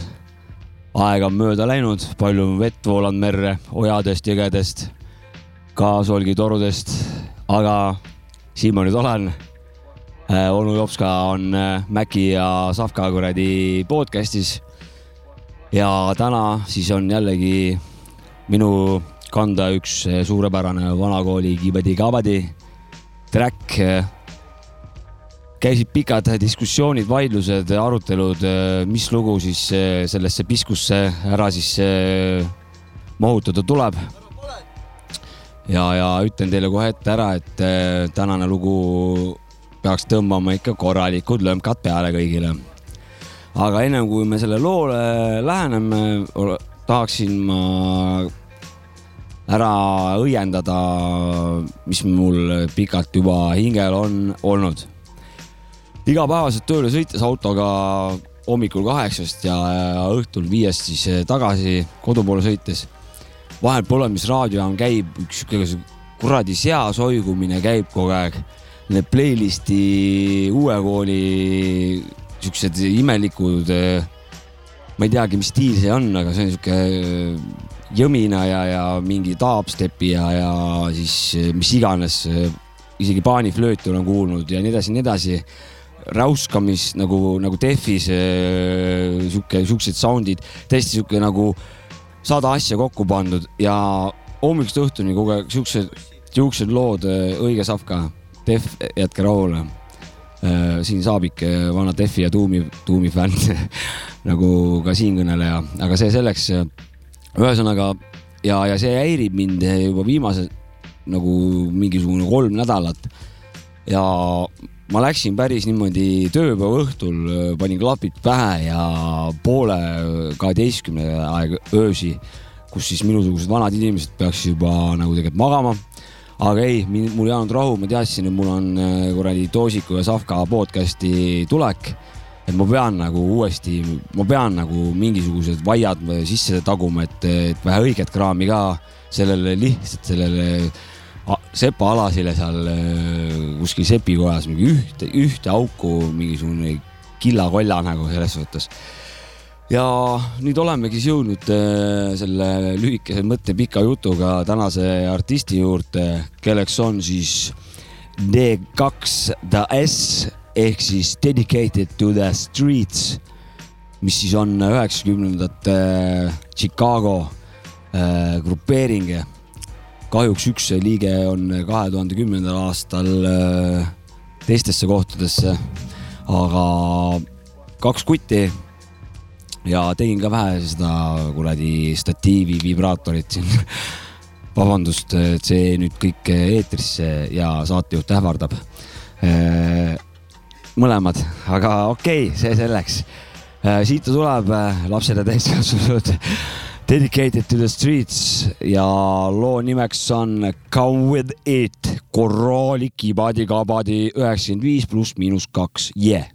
aeg on mööda läinud, palju on vett voolanud merre, ojadest, jõgedest, kaasolgitorudest, aga siin ma nüüd olen. onu Jopska on äh, Mäki ja Savka kuradi podcast'is. ja täna siis on jällegi minu kanda üks äh, suurepärane vanakooli kibedi-kabadi track. käisid pikad diskussioonid, vaidlused, arutelud, mis lugu siis eh, sellesse piskusse ära siis mahutada tuleb. ja, ja ütlen teile kohe ette ära, et tänane lugu peaks tõmbama ikka korralikud lömkad peale kõigile. aga ennem kui me selle loole läheneme, tahaksin ma ära õiendada, mis mul pikalt juba hingel on olnud. igapäevaselt tööle sõites autoga hommikul kaheksast ja õhtul viiest siis eh, tagasi kodu poole sõites. vahel pole, mis raadiojaam käib, üks kuradi sea soigumine käib kogu aeg. Need playlist'i uue kooli siuksed imelikud, ma ei teagi, mis stiil see on, aga see on sihuke jõmina ja, ja mingi dubstepi ja, ja siis eh, mis iganes, isegi paaniflööti olen kuulnud ja nii edasi, nii edasi. räuskamis nagu, nagu Defis eh, sihuke, siuksed sound'id, täiesti sihuke nagu sada asja kokku pandud ja hommikust õhtuni kogu aeg siuksed, siuksed lood, õige Savka, Def, jätke rahule. siin Saabik, vana Defi ja Tuumi, Tuumi fänn nagu ka siinkõneleja, aga see selleks ühesõnaga ja, ja see häirib mind juba viimased nagu mingisugune kolm nädalat. ja ma läksin päris niimoodi tööpäeva õhtul, panin klapid pähe ja poole kaheteistkümne aeg öösi, kus siis minusugused vanad inimesed peaks juba nagu tegelikult magama. aga ei, mul ei jäänud rahu, ma teadsin, et mul on äh, kuradi Toosiku ja Savka podcast'i tulek et ma pean nagu uuesti, ma pean nagu mingisugused vaiad sisse taguma, et, et vähe õiget kraami ka sellele lihtsalt sellele sepa alasile seal äh, kuskil sepikojas mingi ühte, ühte auku mingisugune killakolla nagu selles suhtes. ja nüüd olemegi siis jõudnud äh, selle lühikese mõttepika jutuga tänase artisti juurde, kelleks on siis D2 The S ehk siis Dedicated to the Streets, mis siis on üheksakümnendate Chicago äh, grupeering. kahjuks üks liige on kahe tuhande kümnendal aastal äh, teistesse kohtadesse, aga kaks kutti ja tegin ka vähe seda kuradi statiivi vibraatorit siin. vabandust, et see nüüd kõik eetrisse ja saatejuht ähvardab. Mõlemad, aga okei okay,, see selleks. siit ta tuleb, lapsed ja täiskasvanud. Dedicated to the streets ja loo nimeks on Come with it, Korraali kibadi kabadi üheksakümmend viis pluss miinus kaks, yeah.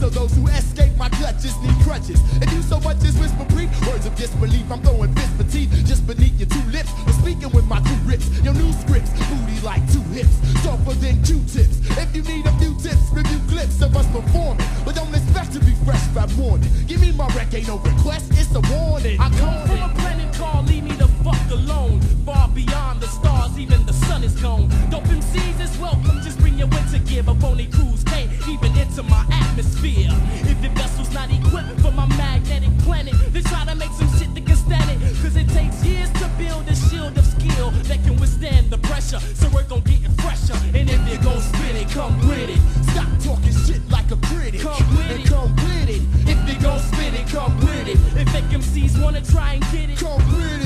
So those who escape my clutches need crutches. And you so much as whisper brief words of disbelief. I'm throwing fist for teeth just beneath your two lips. I'm speaking with my two rips. Your new scripts, booty like two hips, tougher than Q-tips. If you need a few tips, review clips of us performing. But don't expect to be fresh by morning. Give me my wreck, ain't no request, it's a warning. I come from a planet called Leave Me the Fuck Alone. Far beyond the stars, even the sun is gone. Dope MCs is welcome, just bring your winter gear. But phony crews can't even enter my atmosphere. If your vessel's not equipped for my magnetic planet, then try to make some shit that can stand it. Cause it takes years to build a shield of skill that can withstand the pressure. So we're gonna get it fresher. And if you gon' spit it, come with it. Stop talking shit like a critic. Come with and it. come with it. If you gon' spit it, come with it. If fake MCs wanna try and get it, come with it.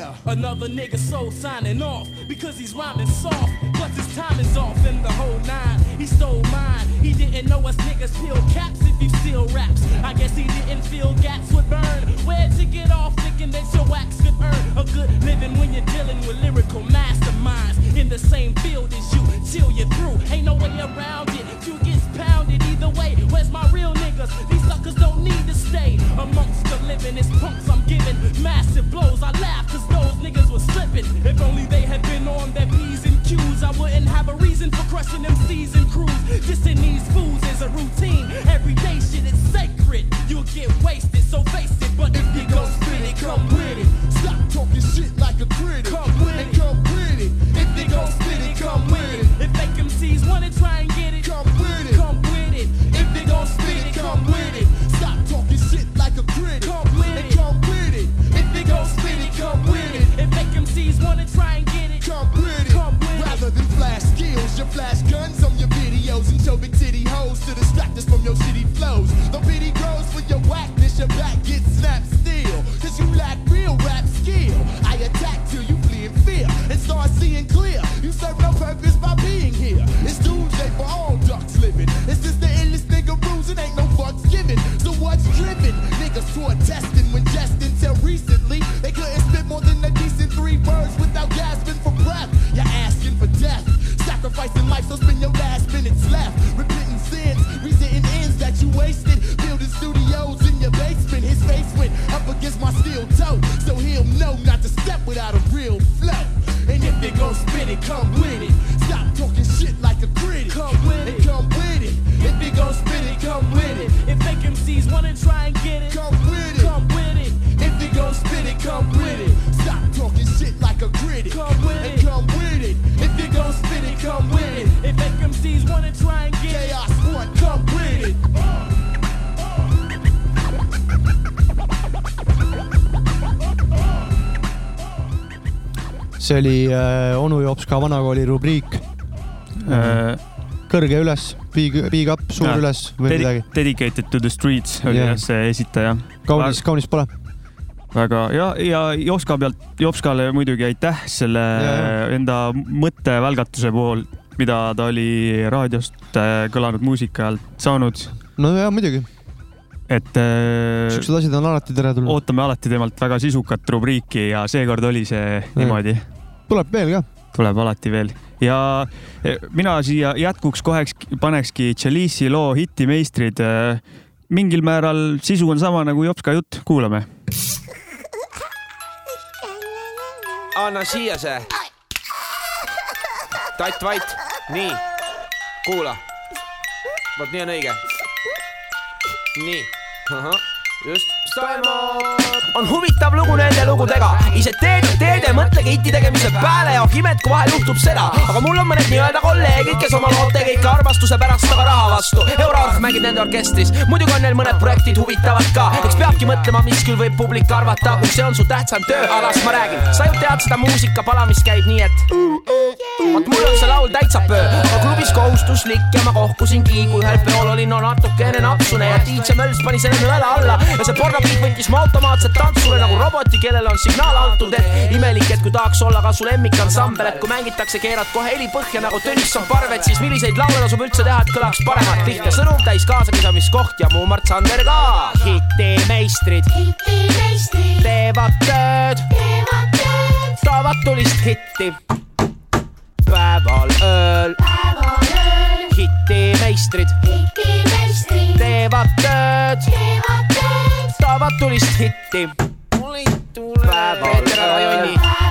Air? Another nigga soul signing off because he's rhyming soft. Plus his time is off in the whole nine. He stole mine. He didn't know us niggas peel caps if you steal raps. I guess he didn't feel gats would burn. Where'd you get off thinking that your wax could earn a good living when you're dealing with lyrical masterminds in the same field as you? Chill you're through. Ain't no way around it. You gets pounded either way. Where's my real niggas? These suckers don't need to stay amongst the living. It's punks I'm giving massive blows. I laugh cause those niggas was slipping. If only they had been on their P's and Q's, I wouldn't have a reason for crushing them C's and crews. Dissing these fools is a routine. Everyday shit is sacred. You'll get wasted, so face it. But if you gon' spit it, come with it. Stop talking shit like a critic. Come with and it. come with it. If you gon' spit it, come with it. If fake MCs wanna try and get it, come with it. Come with it. Stop talking shit like a critic. Come with it. come with it. If gon' spit it, come with it. If fake MCs wanna try and get it, come with it. Come with it. Rather than flash skills, you flash guns on your videos and show big titty hoes to distract us from your shitty flows. The pity grows for your whackness, your back gets snapped still. Cause you lack real rap skill. I attack till you flee in fear and start seeing clear. You serve no purpose by being here. It's doomsday for all ducks living. It's just the illest nigga rules and ain't no given. So what's driven? Niggas toward testing when jesting till recently. They couldn't spit more than a decent three words without gasping for breath. You're asking for death. Sacrificing life, so spend your see oli äh, onu Jopska vanakooli rubriik Äh, kõrge üles, big, big up, suur Jaa. üles või Dedi- midagi. Dedicated to the streets oli Jah. jah see esitaja. kaunis, kaunis pole. väga ja, ja Jopska pealt, Jopskale muidugi aitäh selle Ja, ja. enda mõttevälgatuse puhul, mida ta oli raadiost äh, kõlanud muusika alt saanud. no jaa, muidugi. et äh, siuksed asjad on alati teretulnud. ootame alati temalt väga sisukat rubriiki ja seekord oli see niimoodi. Tuleb veel ka. tuleb alati veel ja eh, mina siia jätkuks koheks panekski Chalice'i loo hitimeistrid. mingil määral sisu on sama nagu Jopska jutt, kuulame. anna siia see. tatt vait, nii, kuula. vot nii on õige. nii, just. On huvitav lugu nende lugudega, ise teed, teed ja mõtlegi hiti tegemise peale ja oh imet, kui vahel juhtub seda, aga mul on mõned nii-öelda kolleegid, kes oma lootega ikka armastuse pärast aga raha vastu. Euroorf mängib nende orkestris, muidugi on neil mõned projektid huvitavad ka, eks peabki mõtlema, mis küll võib publik arvata, kui see on su tähtsam töö, aga las ma räägin, sa ju tead seda muusikapala, mis käib nii, et vot mul on see laul täitsa pöö, aga klubis kohustuslik ja ma kohkusin kiigu. Ühel peol olin no natukene napsune ja DJ Möls pani selle nõela alla. Ja see pornopiit võttis mu automaatselt tantsule nagu roboti, kellele on signaal antud, et imelik, et kui tahaks olla ka su lemmikansambel, et kui mängitakse, keerad kohe heli põhja nagu Tõnisson Parvet, siis milliseid laule tasub üldse teha, et kõlaks paremalt, lihtne sõnum täis kaasakisamiskoht ja mu Mart Sander ka. hitimeistrid teevad tööd, toovad tulist hitti. Päeval ööl. hitimeistrid teevad tööd, toovad tulist hitti päeval ööl.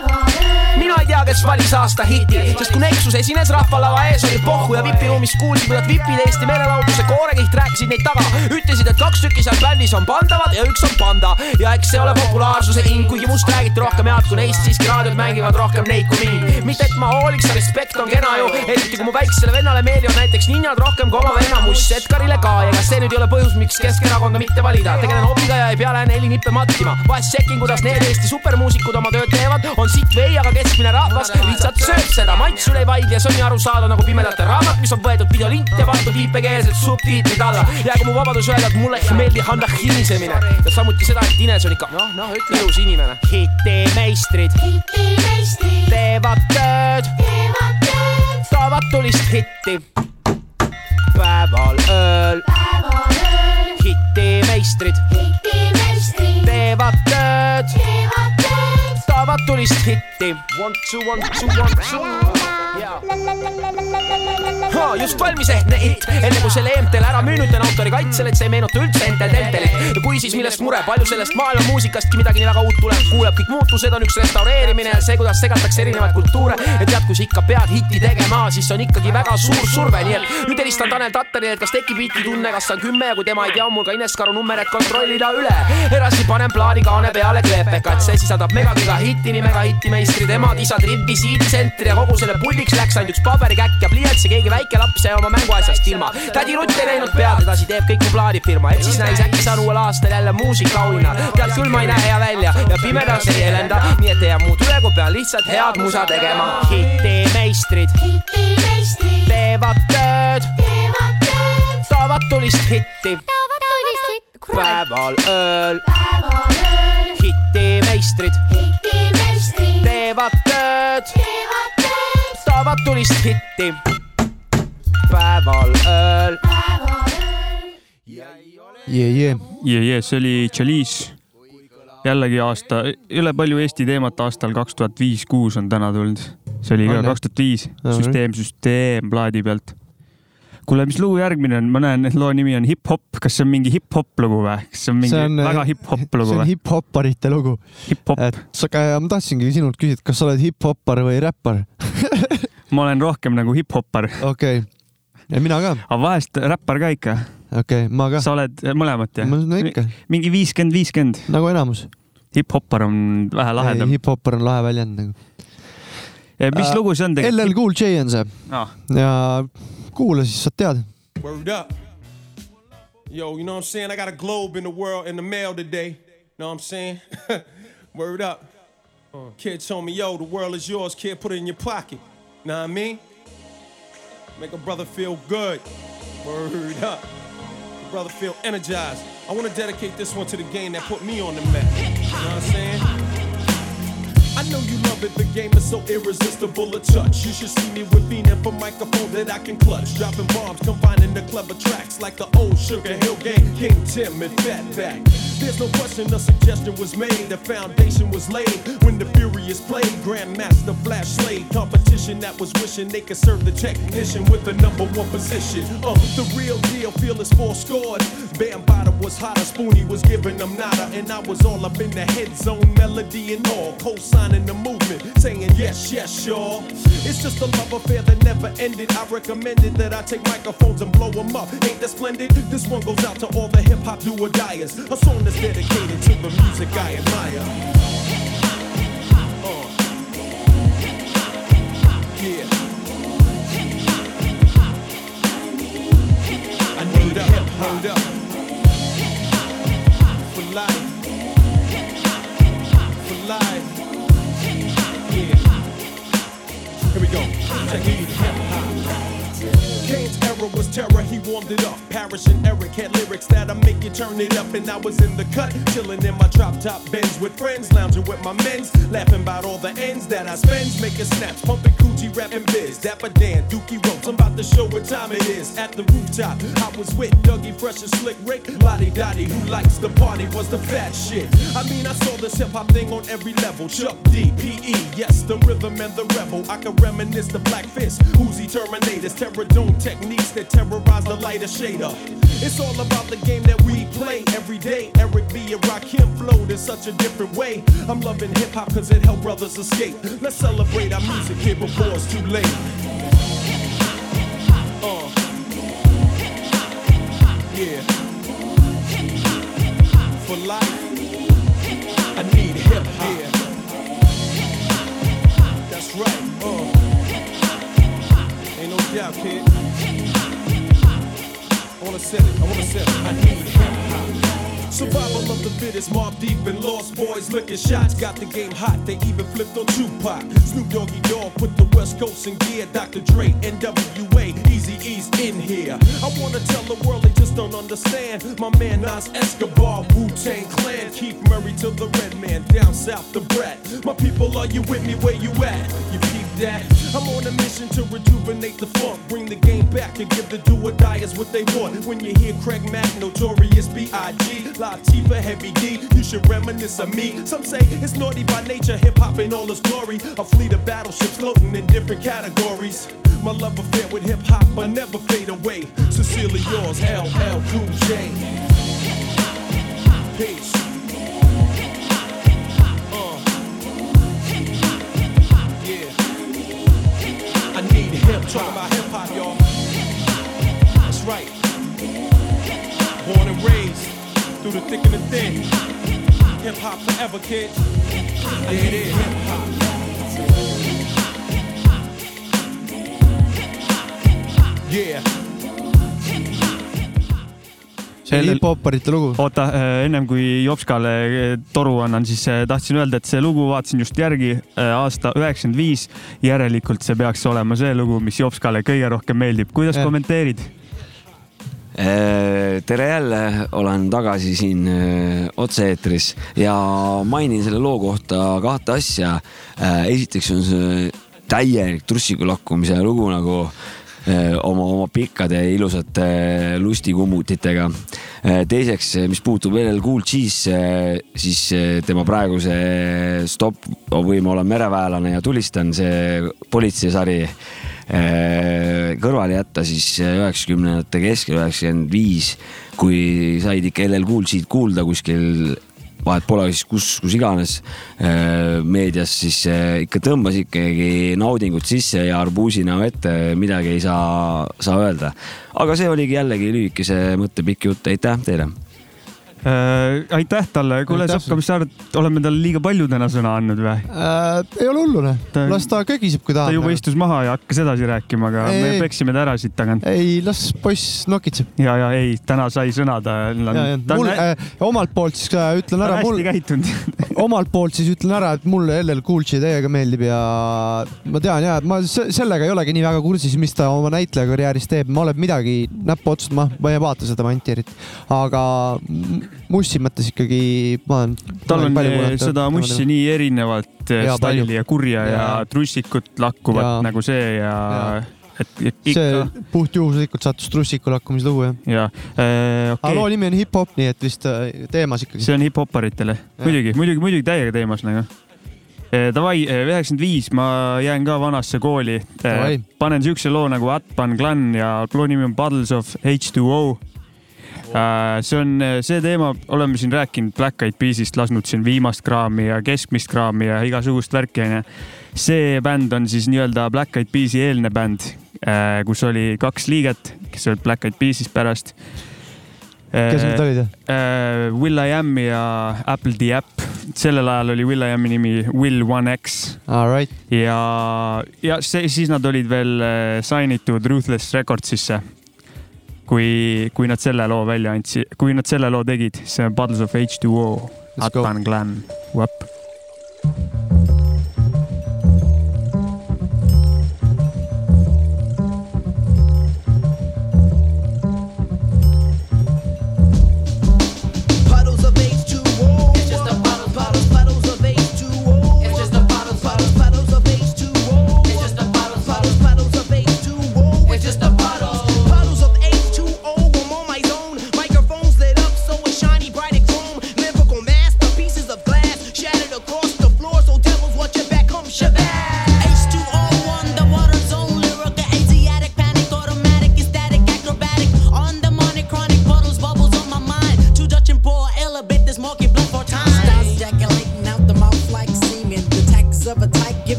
Mina ei tea, kes valis aasta hiti, sest kui Nexus esines rahvalava ees, oli pohhu ja vipiruumis kuulsin, kuidas vipid Eesti meelelahutuse koorekiht rääkisid neid taga. ütlesid, et kaks tükki seal bändis on pandavad ja üks on panda ja eks see ole populaarsuse hind, kuigi must räägiti rohkem head kui neist, siiski raadiod mängivad rohkem neid kui mind. mitte et ma hooliks, respekt on kena ju, eriti kui mu väiksele vennale meeldivad näiteks ninjad rohkem kui oma venna muss Edgarile ka ja kas see nüüd ei ole põhjus, miks Keskerakonda mitte valida, tegelen hobiga ja ei pea lähen heli nippe mattima. vahest sekkin, kuidas need Eesti supermuusikud oma tööd teevad, on sitt vei, aga keskmine rahvas lihtsalt sööb seda, maitsul ei vaidle ja see on nii arusaadav nagu pimedate raamat, mis on võetud videolint ja pandud viipekeelsed subtiitrid alla. jäägu mu vabadus öelda, et mulle ei meeldi Hanna hinisemine ja samuti seda, et Ines on ikka noh, noh ütle ilus inimene. hitimeistrid teevad tööd, toovad tulist hitti. Päeval ööl. hitimeistrid teevad tööd, toovad tulist hitti. Ha, just valmis ehtne hitt, enne kui selle EMT-le ära müünud teen autori kaitsel, et see ei meenuta üldse Entel Tentelit. ja kui siis millest mure, palju sellest maailma muusikastki midagi nii väga uut tuleb, kuuleb kõik muutused on üks restaureerimine ja see, kuidas segatakse erinevaid kultuure. Ja tead, kui sa ikka pead hitti tegema, siis on ikkagi väga suur surve, nii et nüüd helistan Tanel Tattarile, et kas tekib hititunne, kas on kümme ja kui tema ei tea, on mul ka Ines Karu number, et kontrollida üle. edasi panen plaadi kaane peale kleepeka, et see sisaldab megagiga hitti, nii megahitimeistrid, emad, isad, ripi, siidisentri ja kogu selle puldiks läks ainult üks paberikäkk ja pliiats ja keegi väike laps jäi oma mänguasjast ilma. tädi Rutt ei näinud pead, edasi teeb kõik mu plaadifirma, et siis näis äkki saan uuel aastal jälle muusikaauhinna. tead küll, ma ei näe hea välja ja pimedas ei helenda, nii et ei jää muud üle, kui pean lihtsalt head musa tegema. hitimeistrid. Teevad tööd, toovad tulist hitti. Päeval ööl. Hitimeistrid teevad tööd, toovad tulist hitti päeval ööl. jee, jee. jee, jee, see oli Chalice. jällegi aasta, üle palju Eesti teemat aastal kaks tuhat viis, kuus on täna tulnud. see oli ka kaks tuhat viis, süsteem, süsteem plaadi pealt. kuule, mis lugu järgmine on, ma näen, et loo nimi on Hip-Hop, kas see on mingi hip-hop lugu või? kas see on mingi See on, väga äh, hip-hop lugu see on või? hip-hopparite lugu. et sa, ma tahtsingi sinult küsida, kas sa oled hip-hoppar või räppar? ma olen rohkem nagu hip-hoppar. okei okay., ja mina ka. aga vahest räppar ka ikka. okei okay,, ma ka. sa oled mõlemat jah? no ikka. mingi viiskümmend, viiskümmend. nagu enamus. hip-hoppar on vähe lahedam. hip-hoppar on lahe väljend nagu. mis lugu see on tegelikult? LL Cool J on see Ah. ja kuula siis, saad teada. Word up. Yo, you know what I'm saying? I got a globe in the world in the mail today. Know what I'm saying? Word up. Kid told me, yo, the world is yours, kid. Put it in your pocket. Know what I mean? Make a brother feel good. Word up. The brother feel energized. I want to dedicate this one to the game that put me on the map. You know what I'm saying? Know you love it, the game is so irresistible a touch. You should see me with Phoenix for microphone that I can clutch. Dropping bombs, combining the clever tracks like the old Sugar Hill gang, King Tim and Fatback. There's no question a suggestion was made, the foundation was laid when the Furious played. Grandmaster Flash Slade, competition that was wishing they could serve the technician with the number one position. Uh, the real deal, feel is four scored. Bambada was hotter, Spoonie was giving them nada, and I was all up in the head zone, melody and all, co-signing the movement, saying yes, yes, sure. It's just a love affair that never ended. I recommended that I take microphones and blow them up. Ain't that splendid? This one goes out to all the hip hop do or. A song that's dedicated to the music I admire. Hip hop, hip hop, uh. Hip hop, hip hop, yeah. Hold up. Kane's era was terror, he warmed it up. Parrish and Eric had lyrics that'll make you turn it up. And I was in the cut, chilling in my drop top Benz with friends, lounging with my men's, laughing about all the ends that I spends, making snaps, pumping coochie, rapping biz. Dapper Dan, Dookie Ropes, I'm about to show what time it is. At the rooftop, I was with Dougie Fresh and Slick Rick. Lottie Dottie, who likes the party, was the fat shit. I mean, I saw this hip hop thing on every level. Chuck D, P.E., yes, the rhythm and the rebel. I can reminisce the Black Fist, Uzi Terminators, Terror Dome techniques that terrorize the lighter shader. It's all about the game that we play every day. Eric B. and Rakim flowed in such a different way. I'm loving hip hop cause it helped brothers escape. Let's celebrate our music here before it's too late. Uh. Yeah. For life, I need hip hop. That's right. Uh. Ain't no doubt, kid. I wanna set it, I wanna set it. I need hip hop. Survival of the fittest, mob deep and lost boys licking shots. Got the game hot, they even flipped on Tupac. Snoop Doggy Dogg put the West Coast in gear. Dr. Dre, NWA, Easy E's in here. I wanna tell the world they just don't understand. My man Nas Escobar, Wu Tang Clan, Keith Murray to the Red Man, down south the Brat. My people, are you with me? Where you at? You keep that? I'm on a mission to rejuvenate the funk, bring the game back and give the do or diers what they want. When you hear Craig Mack, Notorious B.I.G., Latifah, Heavy D, you should reminisce of me. Some say it's naughty by nature, hip hop in all its glory. A fleet of battleships floating in different categories. My love affair with hip hop, but never fade away. Sincerely yours, LL Cool J. Peace. Uh. I need hip Talking about hip hop, y'all. That's right. Born and raised through the thick and the thin. Hip hop forever, kid. There it is. Hip hop. Yeah. see oli hip-hopparite lugu. oota, ennem kui Jopskale eh, toru annan, siis eh, tahtsin öelda, et see lugu vaatasin just järgi aasta üheksakümmend viis. järelikult see peaks olema see lugu, mis Jopskale kõige rohkem meeldib. kuidas kommenteerid? Eh, tere jälle, olen tagasi siin otse-eetris ja mainin selle loo kohta kahte asja. esiteks on see täielik trussiga lakkumise lugu nagu oma, oma pikkade ilusate lustikummutitega. teiseks, mis puutub LL Cool G'sse, siis tema praeguse Stopp või ma olen mereväelane ja tulistan, see politseisari kõrvale jätta, siis üheksakümnendate keskel, üheksakümmend viis, kui said ikka LL Cool G'd kuulda kuskil vahet pole siis kus, kus iganes äh, meedias, siis äh, ikka tõmbas ikkagi naudingut sisse ja arbuusi näo ette midagi ei saa, saa öelda. aga see oligi jällegi lühikese mõttepikk jutt, aitäh teile äh,. aitäh talle, kuule Sapka, mis sa arvad, oleme talle liiga palju täna sõna andnud või äh,? ei ole hullu noh, las ta kögiseb, kui tahab. ta juba istus maha ja hakkas edasi rääkima, aga ei, me peksime ta ära siit tagant. ei, las poiss nokitseb. ja, ja ei, täna sai sõna ta, ja, ja. ta. mul äh, omalt poolt siis äh, ütlen ära. ta on hästi mul... käitunud omalt poolt siis ütlen ära, et mulle LL Cool J täiega meeldib ja ma tean ja, et ma sellega ei olegi nii väga kursis, mis ta oma näitlejakarjääris teeb, ma olen midagi näppu otsustama, ma ei vaata seda Mantierit, aga mussi mõttes ikkagi ma olen. tal on eh, seda mussi nii erinevat eh, ja, stalli ja kurja ja, ja trussikut lakkuvat ja. nagu see ja, ja et, et ikka. see puhtjuhuslikult sattus trussikul hakkumislugu jah. ja, ja, eh, okei okay.. loo nimi on hip-hop, nii et vist teemas ikkagi. see on hip-hopparitele, muidugi, muidugi, muidugi täiega teemas nagu. Davai, üheksakümmend viis, ma jään ka vanasse kooli. panen siukse loo nagu Atpan Clan ja loo nimi on Puddles of H2O Äh, see on see teema, oleme siin rääkinud Black Eyed Peas'ist, lasknud siin viimast kraami ja keskmist kraami ja igasugust värki onju. see bänd on siis nii-öelda Black Eyed Peas'i eelne bänd, äh, kus oli kaks liiget, kes olid Black Eyed Peas'is pärast äh, kes need olid? Will I Am ja Apple the App. sellel ajal oli Will I Am'i nimi Will One X. Right. ja, ja see, siis nad olid veel sign itud Ruthless Recordsisse kui, kui nad selle loo välja andsid, kui nad selle loo tegid, see on Battles of H2O, Atlan Clan, Wap.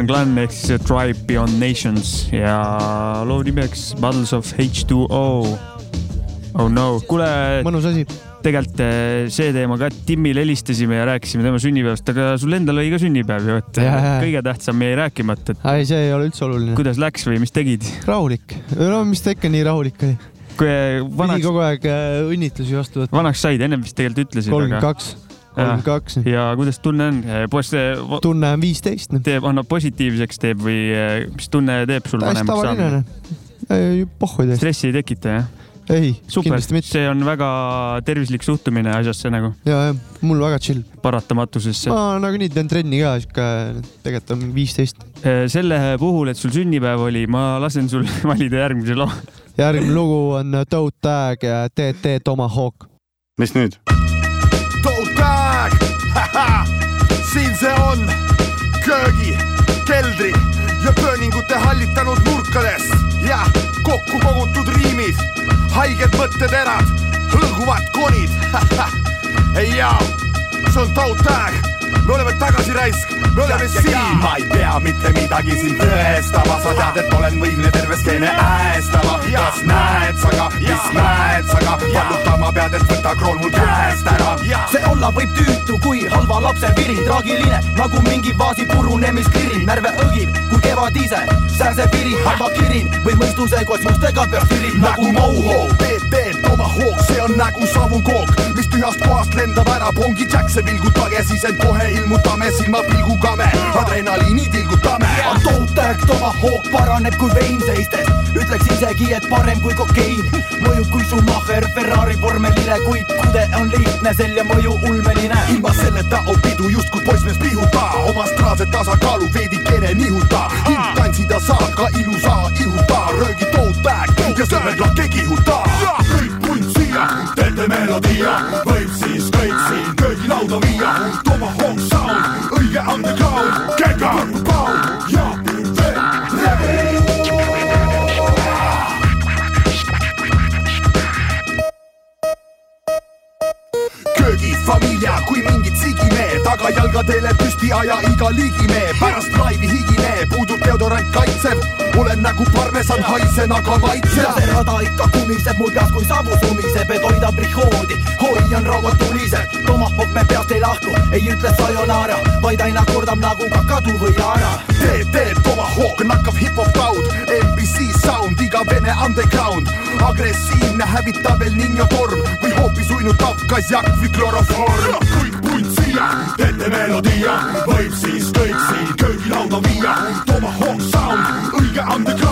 Clan Clan ehk siis eh, Tribe Beyond Nations ja loo nimeks Battles of H2O. Oh no, kuule. mõnus asi tegelikult eh, see teema ka, Timmile helistasime ja rääkisime tema sünnipäevast, aga sul endal oli ka sünnipäev ju, et ja, ja. kõige tähtsam jäi rääkimata et.... ei, see ei ole üldse oluline. kuidas läks või mis tegid? rahulik, no mis ta ikka nii rahulik oli. kui eh, vanaks. kogu aeg õnnitlusi vastu võtta. vanaks said, ennem vist tegelikult ütlesid. kolmkümmend kaks kolm, kaks. Ah, ja kuidas tunne on? Eh, poiss teeb. Eh, tunne on viisteist. Noh. teeb, annab positiivseks, teeb või eh, mis tunne teeb sul vanemaks saamine? Noh. pohhu ei tee. stressi ei tekita, jah? ei, kindlasti mitte. see on väga tervislik suhtumine asjasse nagu. ja, ja mul väga chill. paratamatusesse. ma nagunii teen trenni ka, sihuke tegelikult on viisteist. selle puhul, et sul sünnipäev oli, ma lasen sul valida järgmise loo. järgmine lugu on Toe Tag ja TT Tomahawk. mis nüüd? Siin see on, köögi, keldri ja pööningute hallitanud nurkades. Ja kokku kogutud riimid, haiged mõtteterad, hõlguvad konid. ei jaa, see on Toe Tag, me oleme tagasi raisk, me oleme siin. ma ei pea mitte midagi siin tõestama, sa tead, et olen võimeline terve skeene äästama. kas näed sa ka, mis näed sa ka, vallutama pead, et võtta kroon mul käest ära. see olla võib tüütu kui halva lapse viri, traagiline nagu mingi vaasi purunemiskiri, närve õgib kui kevad ise, sääsepiri, halva kirin või mõistuse koos juustega peab tirin nagu Moho, Tomahawk, see on nägu savukook, mis tühjast kohast lendab ära, pongi Jackse vilgutage, siis end kohe ilmutame, silmapilguga me adrenaliini tilgutame. on Toe-Tag Tomahawk paraneb kui vein seistes, ütleks isegi, et parem kui kokein. mõjub kui Schumacher, Ferrari vormelile, kuid kude on lihtne, sel ja mõju ulmeline. ilma selleta on pidu justkui poissmees pihuta, oma astraalse tasakaalu veidikene nihuta, hind tantsida saad ka ilusa ihuta, röögi Toe-Tag ja sõrmed lakke teete ei ütle sayonara, vaid aina kordab nagu kakadu või Yara. TT Tomahawk, nakkav hip-hop taud, MBC sound, iga vene underground, agressiivne hävitab El Niño torm. Või hoopis uinutav kasjak või kloroform. kõik punt siia, teete melodia, võib siis kõik siin köögilauda viia, Tomahawk sound, õige underground,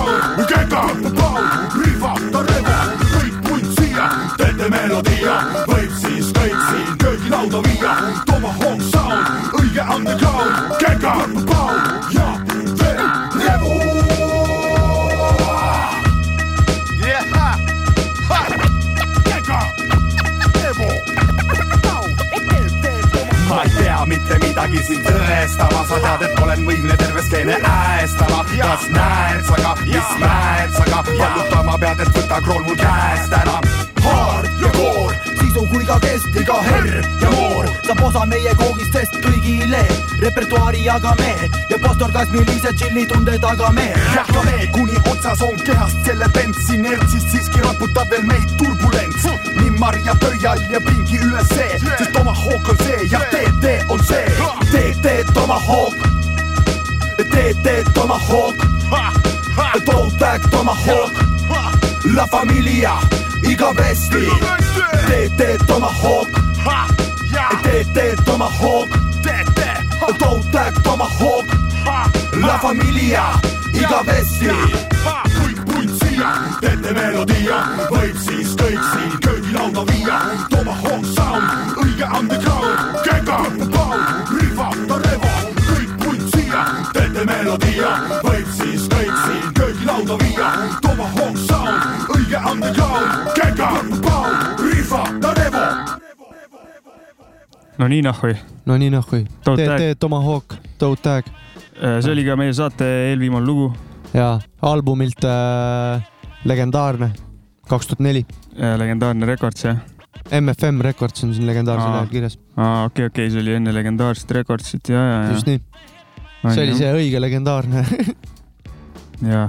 sa tead, et olen võimeline terve skeene äästama. kas näed sa ka, mis näed sa ka, vallutama pead, et võtta kroon mul käest ära. hard ja koor, sisu kui ka kestiga herr ja moor saab osa meie koogist, sest kõigile repertuaari jagame ja postorgasmilise tšilli tunde tagame. jätkame, kuni otsas on kehast selle bents inertsist siiski raputab veel meid turbulents. Nimmar ja pöial ja pingi üles. See, sest Tomahawk on see ja TT on see. TT Tomahawk, TT Tomahawk, Toe-Tag Tomahawk, La Familia, igavesti, TT Tomahawk, TT Tomahawk, Toe-Tag Tomahawk, La Familia, igavesti. kõik punt siia, teete melodia, võib siis kõik siin köögilauda viia. Tomahawk sound, õige underground, kega, pound, riva, tarevo, kõik punt siia, teete melodia, võib siis kõik siin köögilauda viia. Tomahawk sound, õige underground, kega, pound, riva, tarevo. no nii nahhui. no nii nahhui. Tag. TT Tomahawk, Toe Tag. see oli ka meie saate eelviimane lugu. ja albumilt äh, legendaarne, kaks tuhat neli. legendaarne Records jah? MFM Records on siin legendaarsel Aa. ajal kirjas. aa, okei, okei, see oli enne legendaarset Recordsit ja, ja, ja. just nii. see oli see õige legendaarne. ja,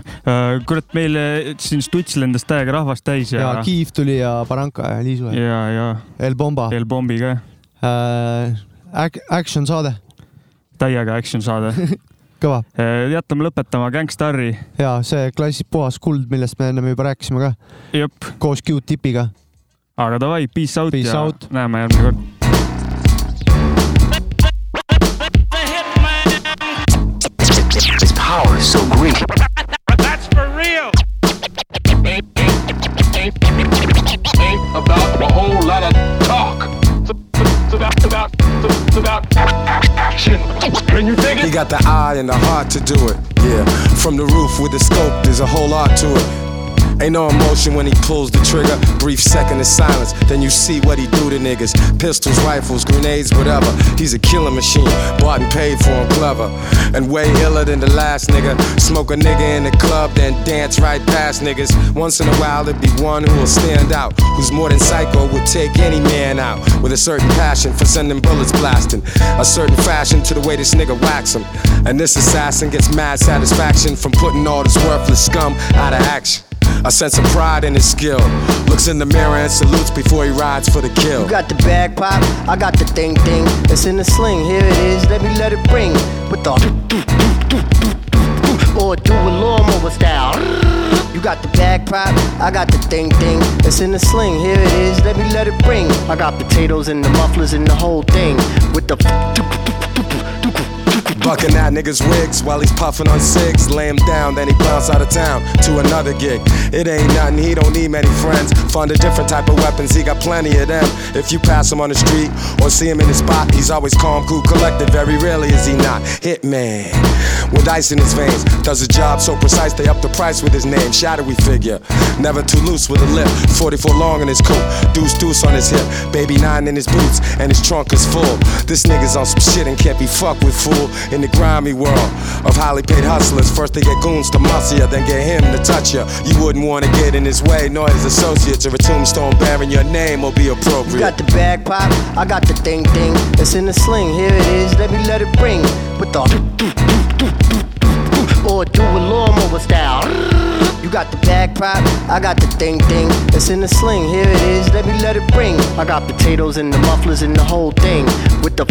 kurat, meil äh, siin Stuts lendas täiega rahvast täis ja, ja Kiiv tuli ja Baranka ja Liisu ja, ja, ja El Bomba. El Bombi ka, äh,. Action saade, täiega action saade. kõva. Äh, jätame lõpetama Gangstari. ja see klassi puhas kuld, millest me ennem juba rääkisime ka. koos Q-tipiga. aga davai, peace out peace ja out. näeme järgmine kord. This power is so great. That's for real. Ain't, ain't, ain't, ain't about a whole lot of talk. It's about, it's about, it's about. Can you dig it? He got the eye and the heart to do it. Yeah, from the roof with the scope, there's a whole art to it. Ain't no emotion when he pulls the trigger. Brief second of silence, then you see what he do to niggas. Pistols, rifles, grenades, whatever. He's a killing machine, bought and paid for him, clever. And way iller than the last nigga. Smoke a nigga in the club, then dance right past niggas. Once in a while, there'd be one who will stand out. Who's more than psycho, would take any man out. With a certain passion for sending bullets blasting. A certain fashion to the way this nigga whacks him. And this assassin gets mad satisfaction from putting all this worthless scum out of action. A sense of pride in his skill. Looks in the mirror and salutes before he rides for the kill. You got the bag pop, I got the thing thing. It's in the sling, here it is, let me let it ring. With the or do a lawnmower style. You got the bag pop, I got the thing thing. It's in the sling, here it is, let me let it ring. I got potatoes and the mufflers and the whole thing. With the Bucking at niggas' wigs while he's puffing on cigs. Lay him down, then he bounce out of town to another gig. It ain't nothing, he don't need many friends. Find a different type of weapons, he got plenty of them. If you pass him on the street or see him in the spot, he's always calm, cool, collected. Very rarely is he not. Hitman with ice in his veins. Does a job so precise they up the price with his name. Shadowy figure, never too loose with a lip. 44 long in his coat, deuce deuce on his hip. Baby nine in his boots, and his trunk is full. This nigga's on some shit and can't be fucked with, fool. In the grimy world of highly paid hustlers, first they get goons to muscle ya, then get him to touch ya. You wouldn't wanna get in his way, nor his associates, or a tombstone bearing your name will be appropriate. You got the bag pop, I got the thing thing. It's in the sling, here it is, let me let it ring. With the or do a lawnmower style. You got the bag pop, I got the thing thing. It's in the sling, here it is, let me let it ring. I got potatoes and the mufflers and the whole thing. With the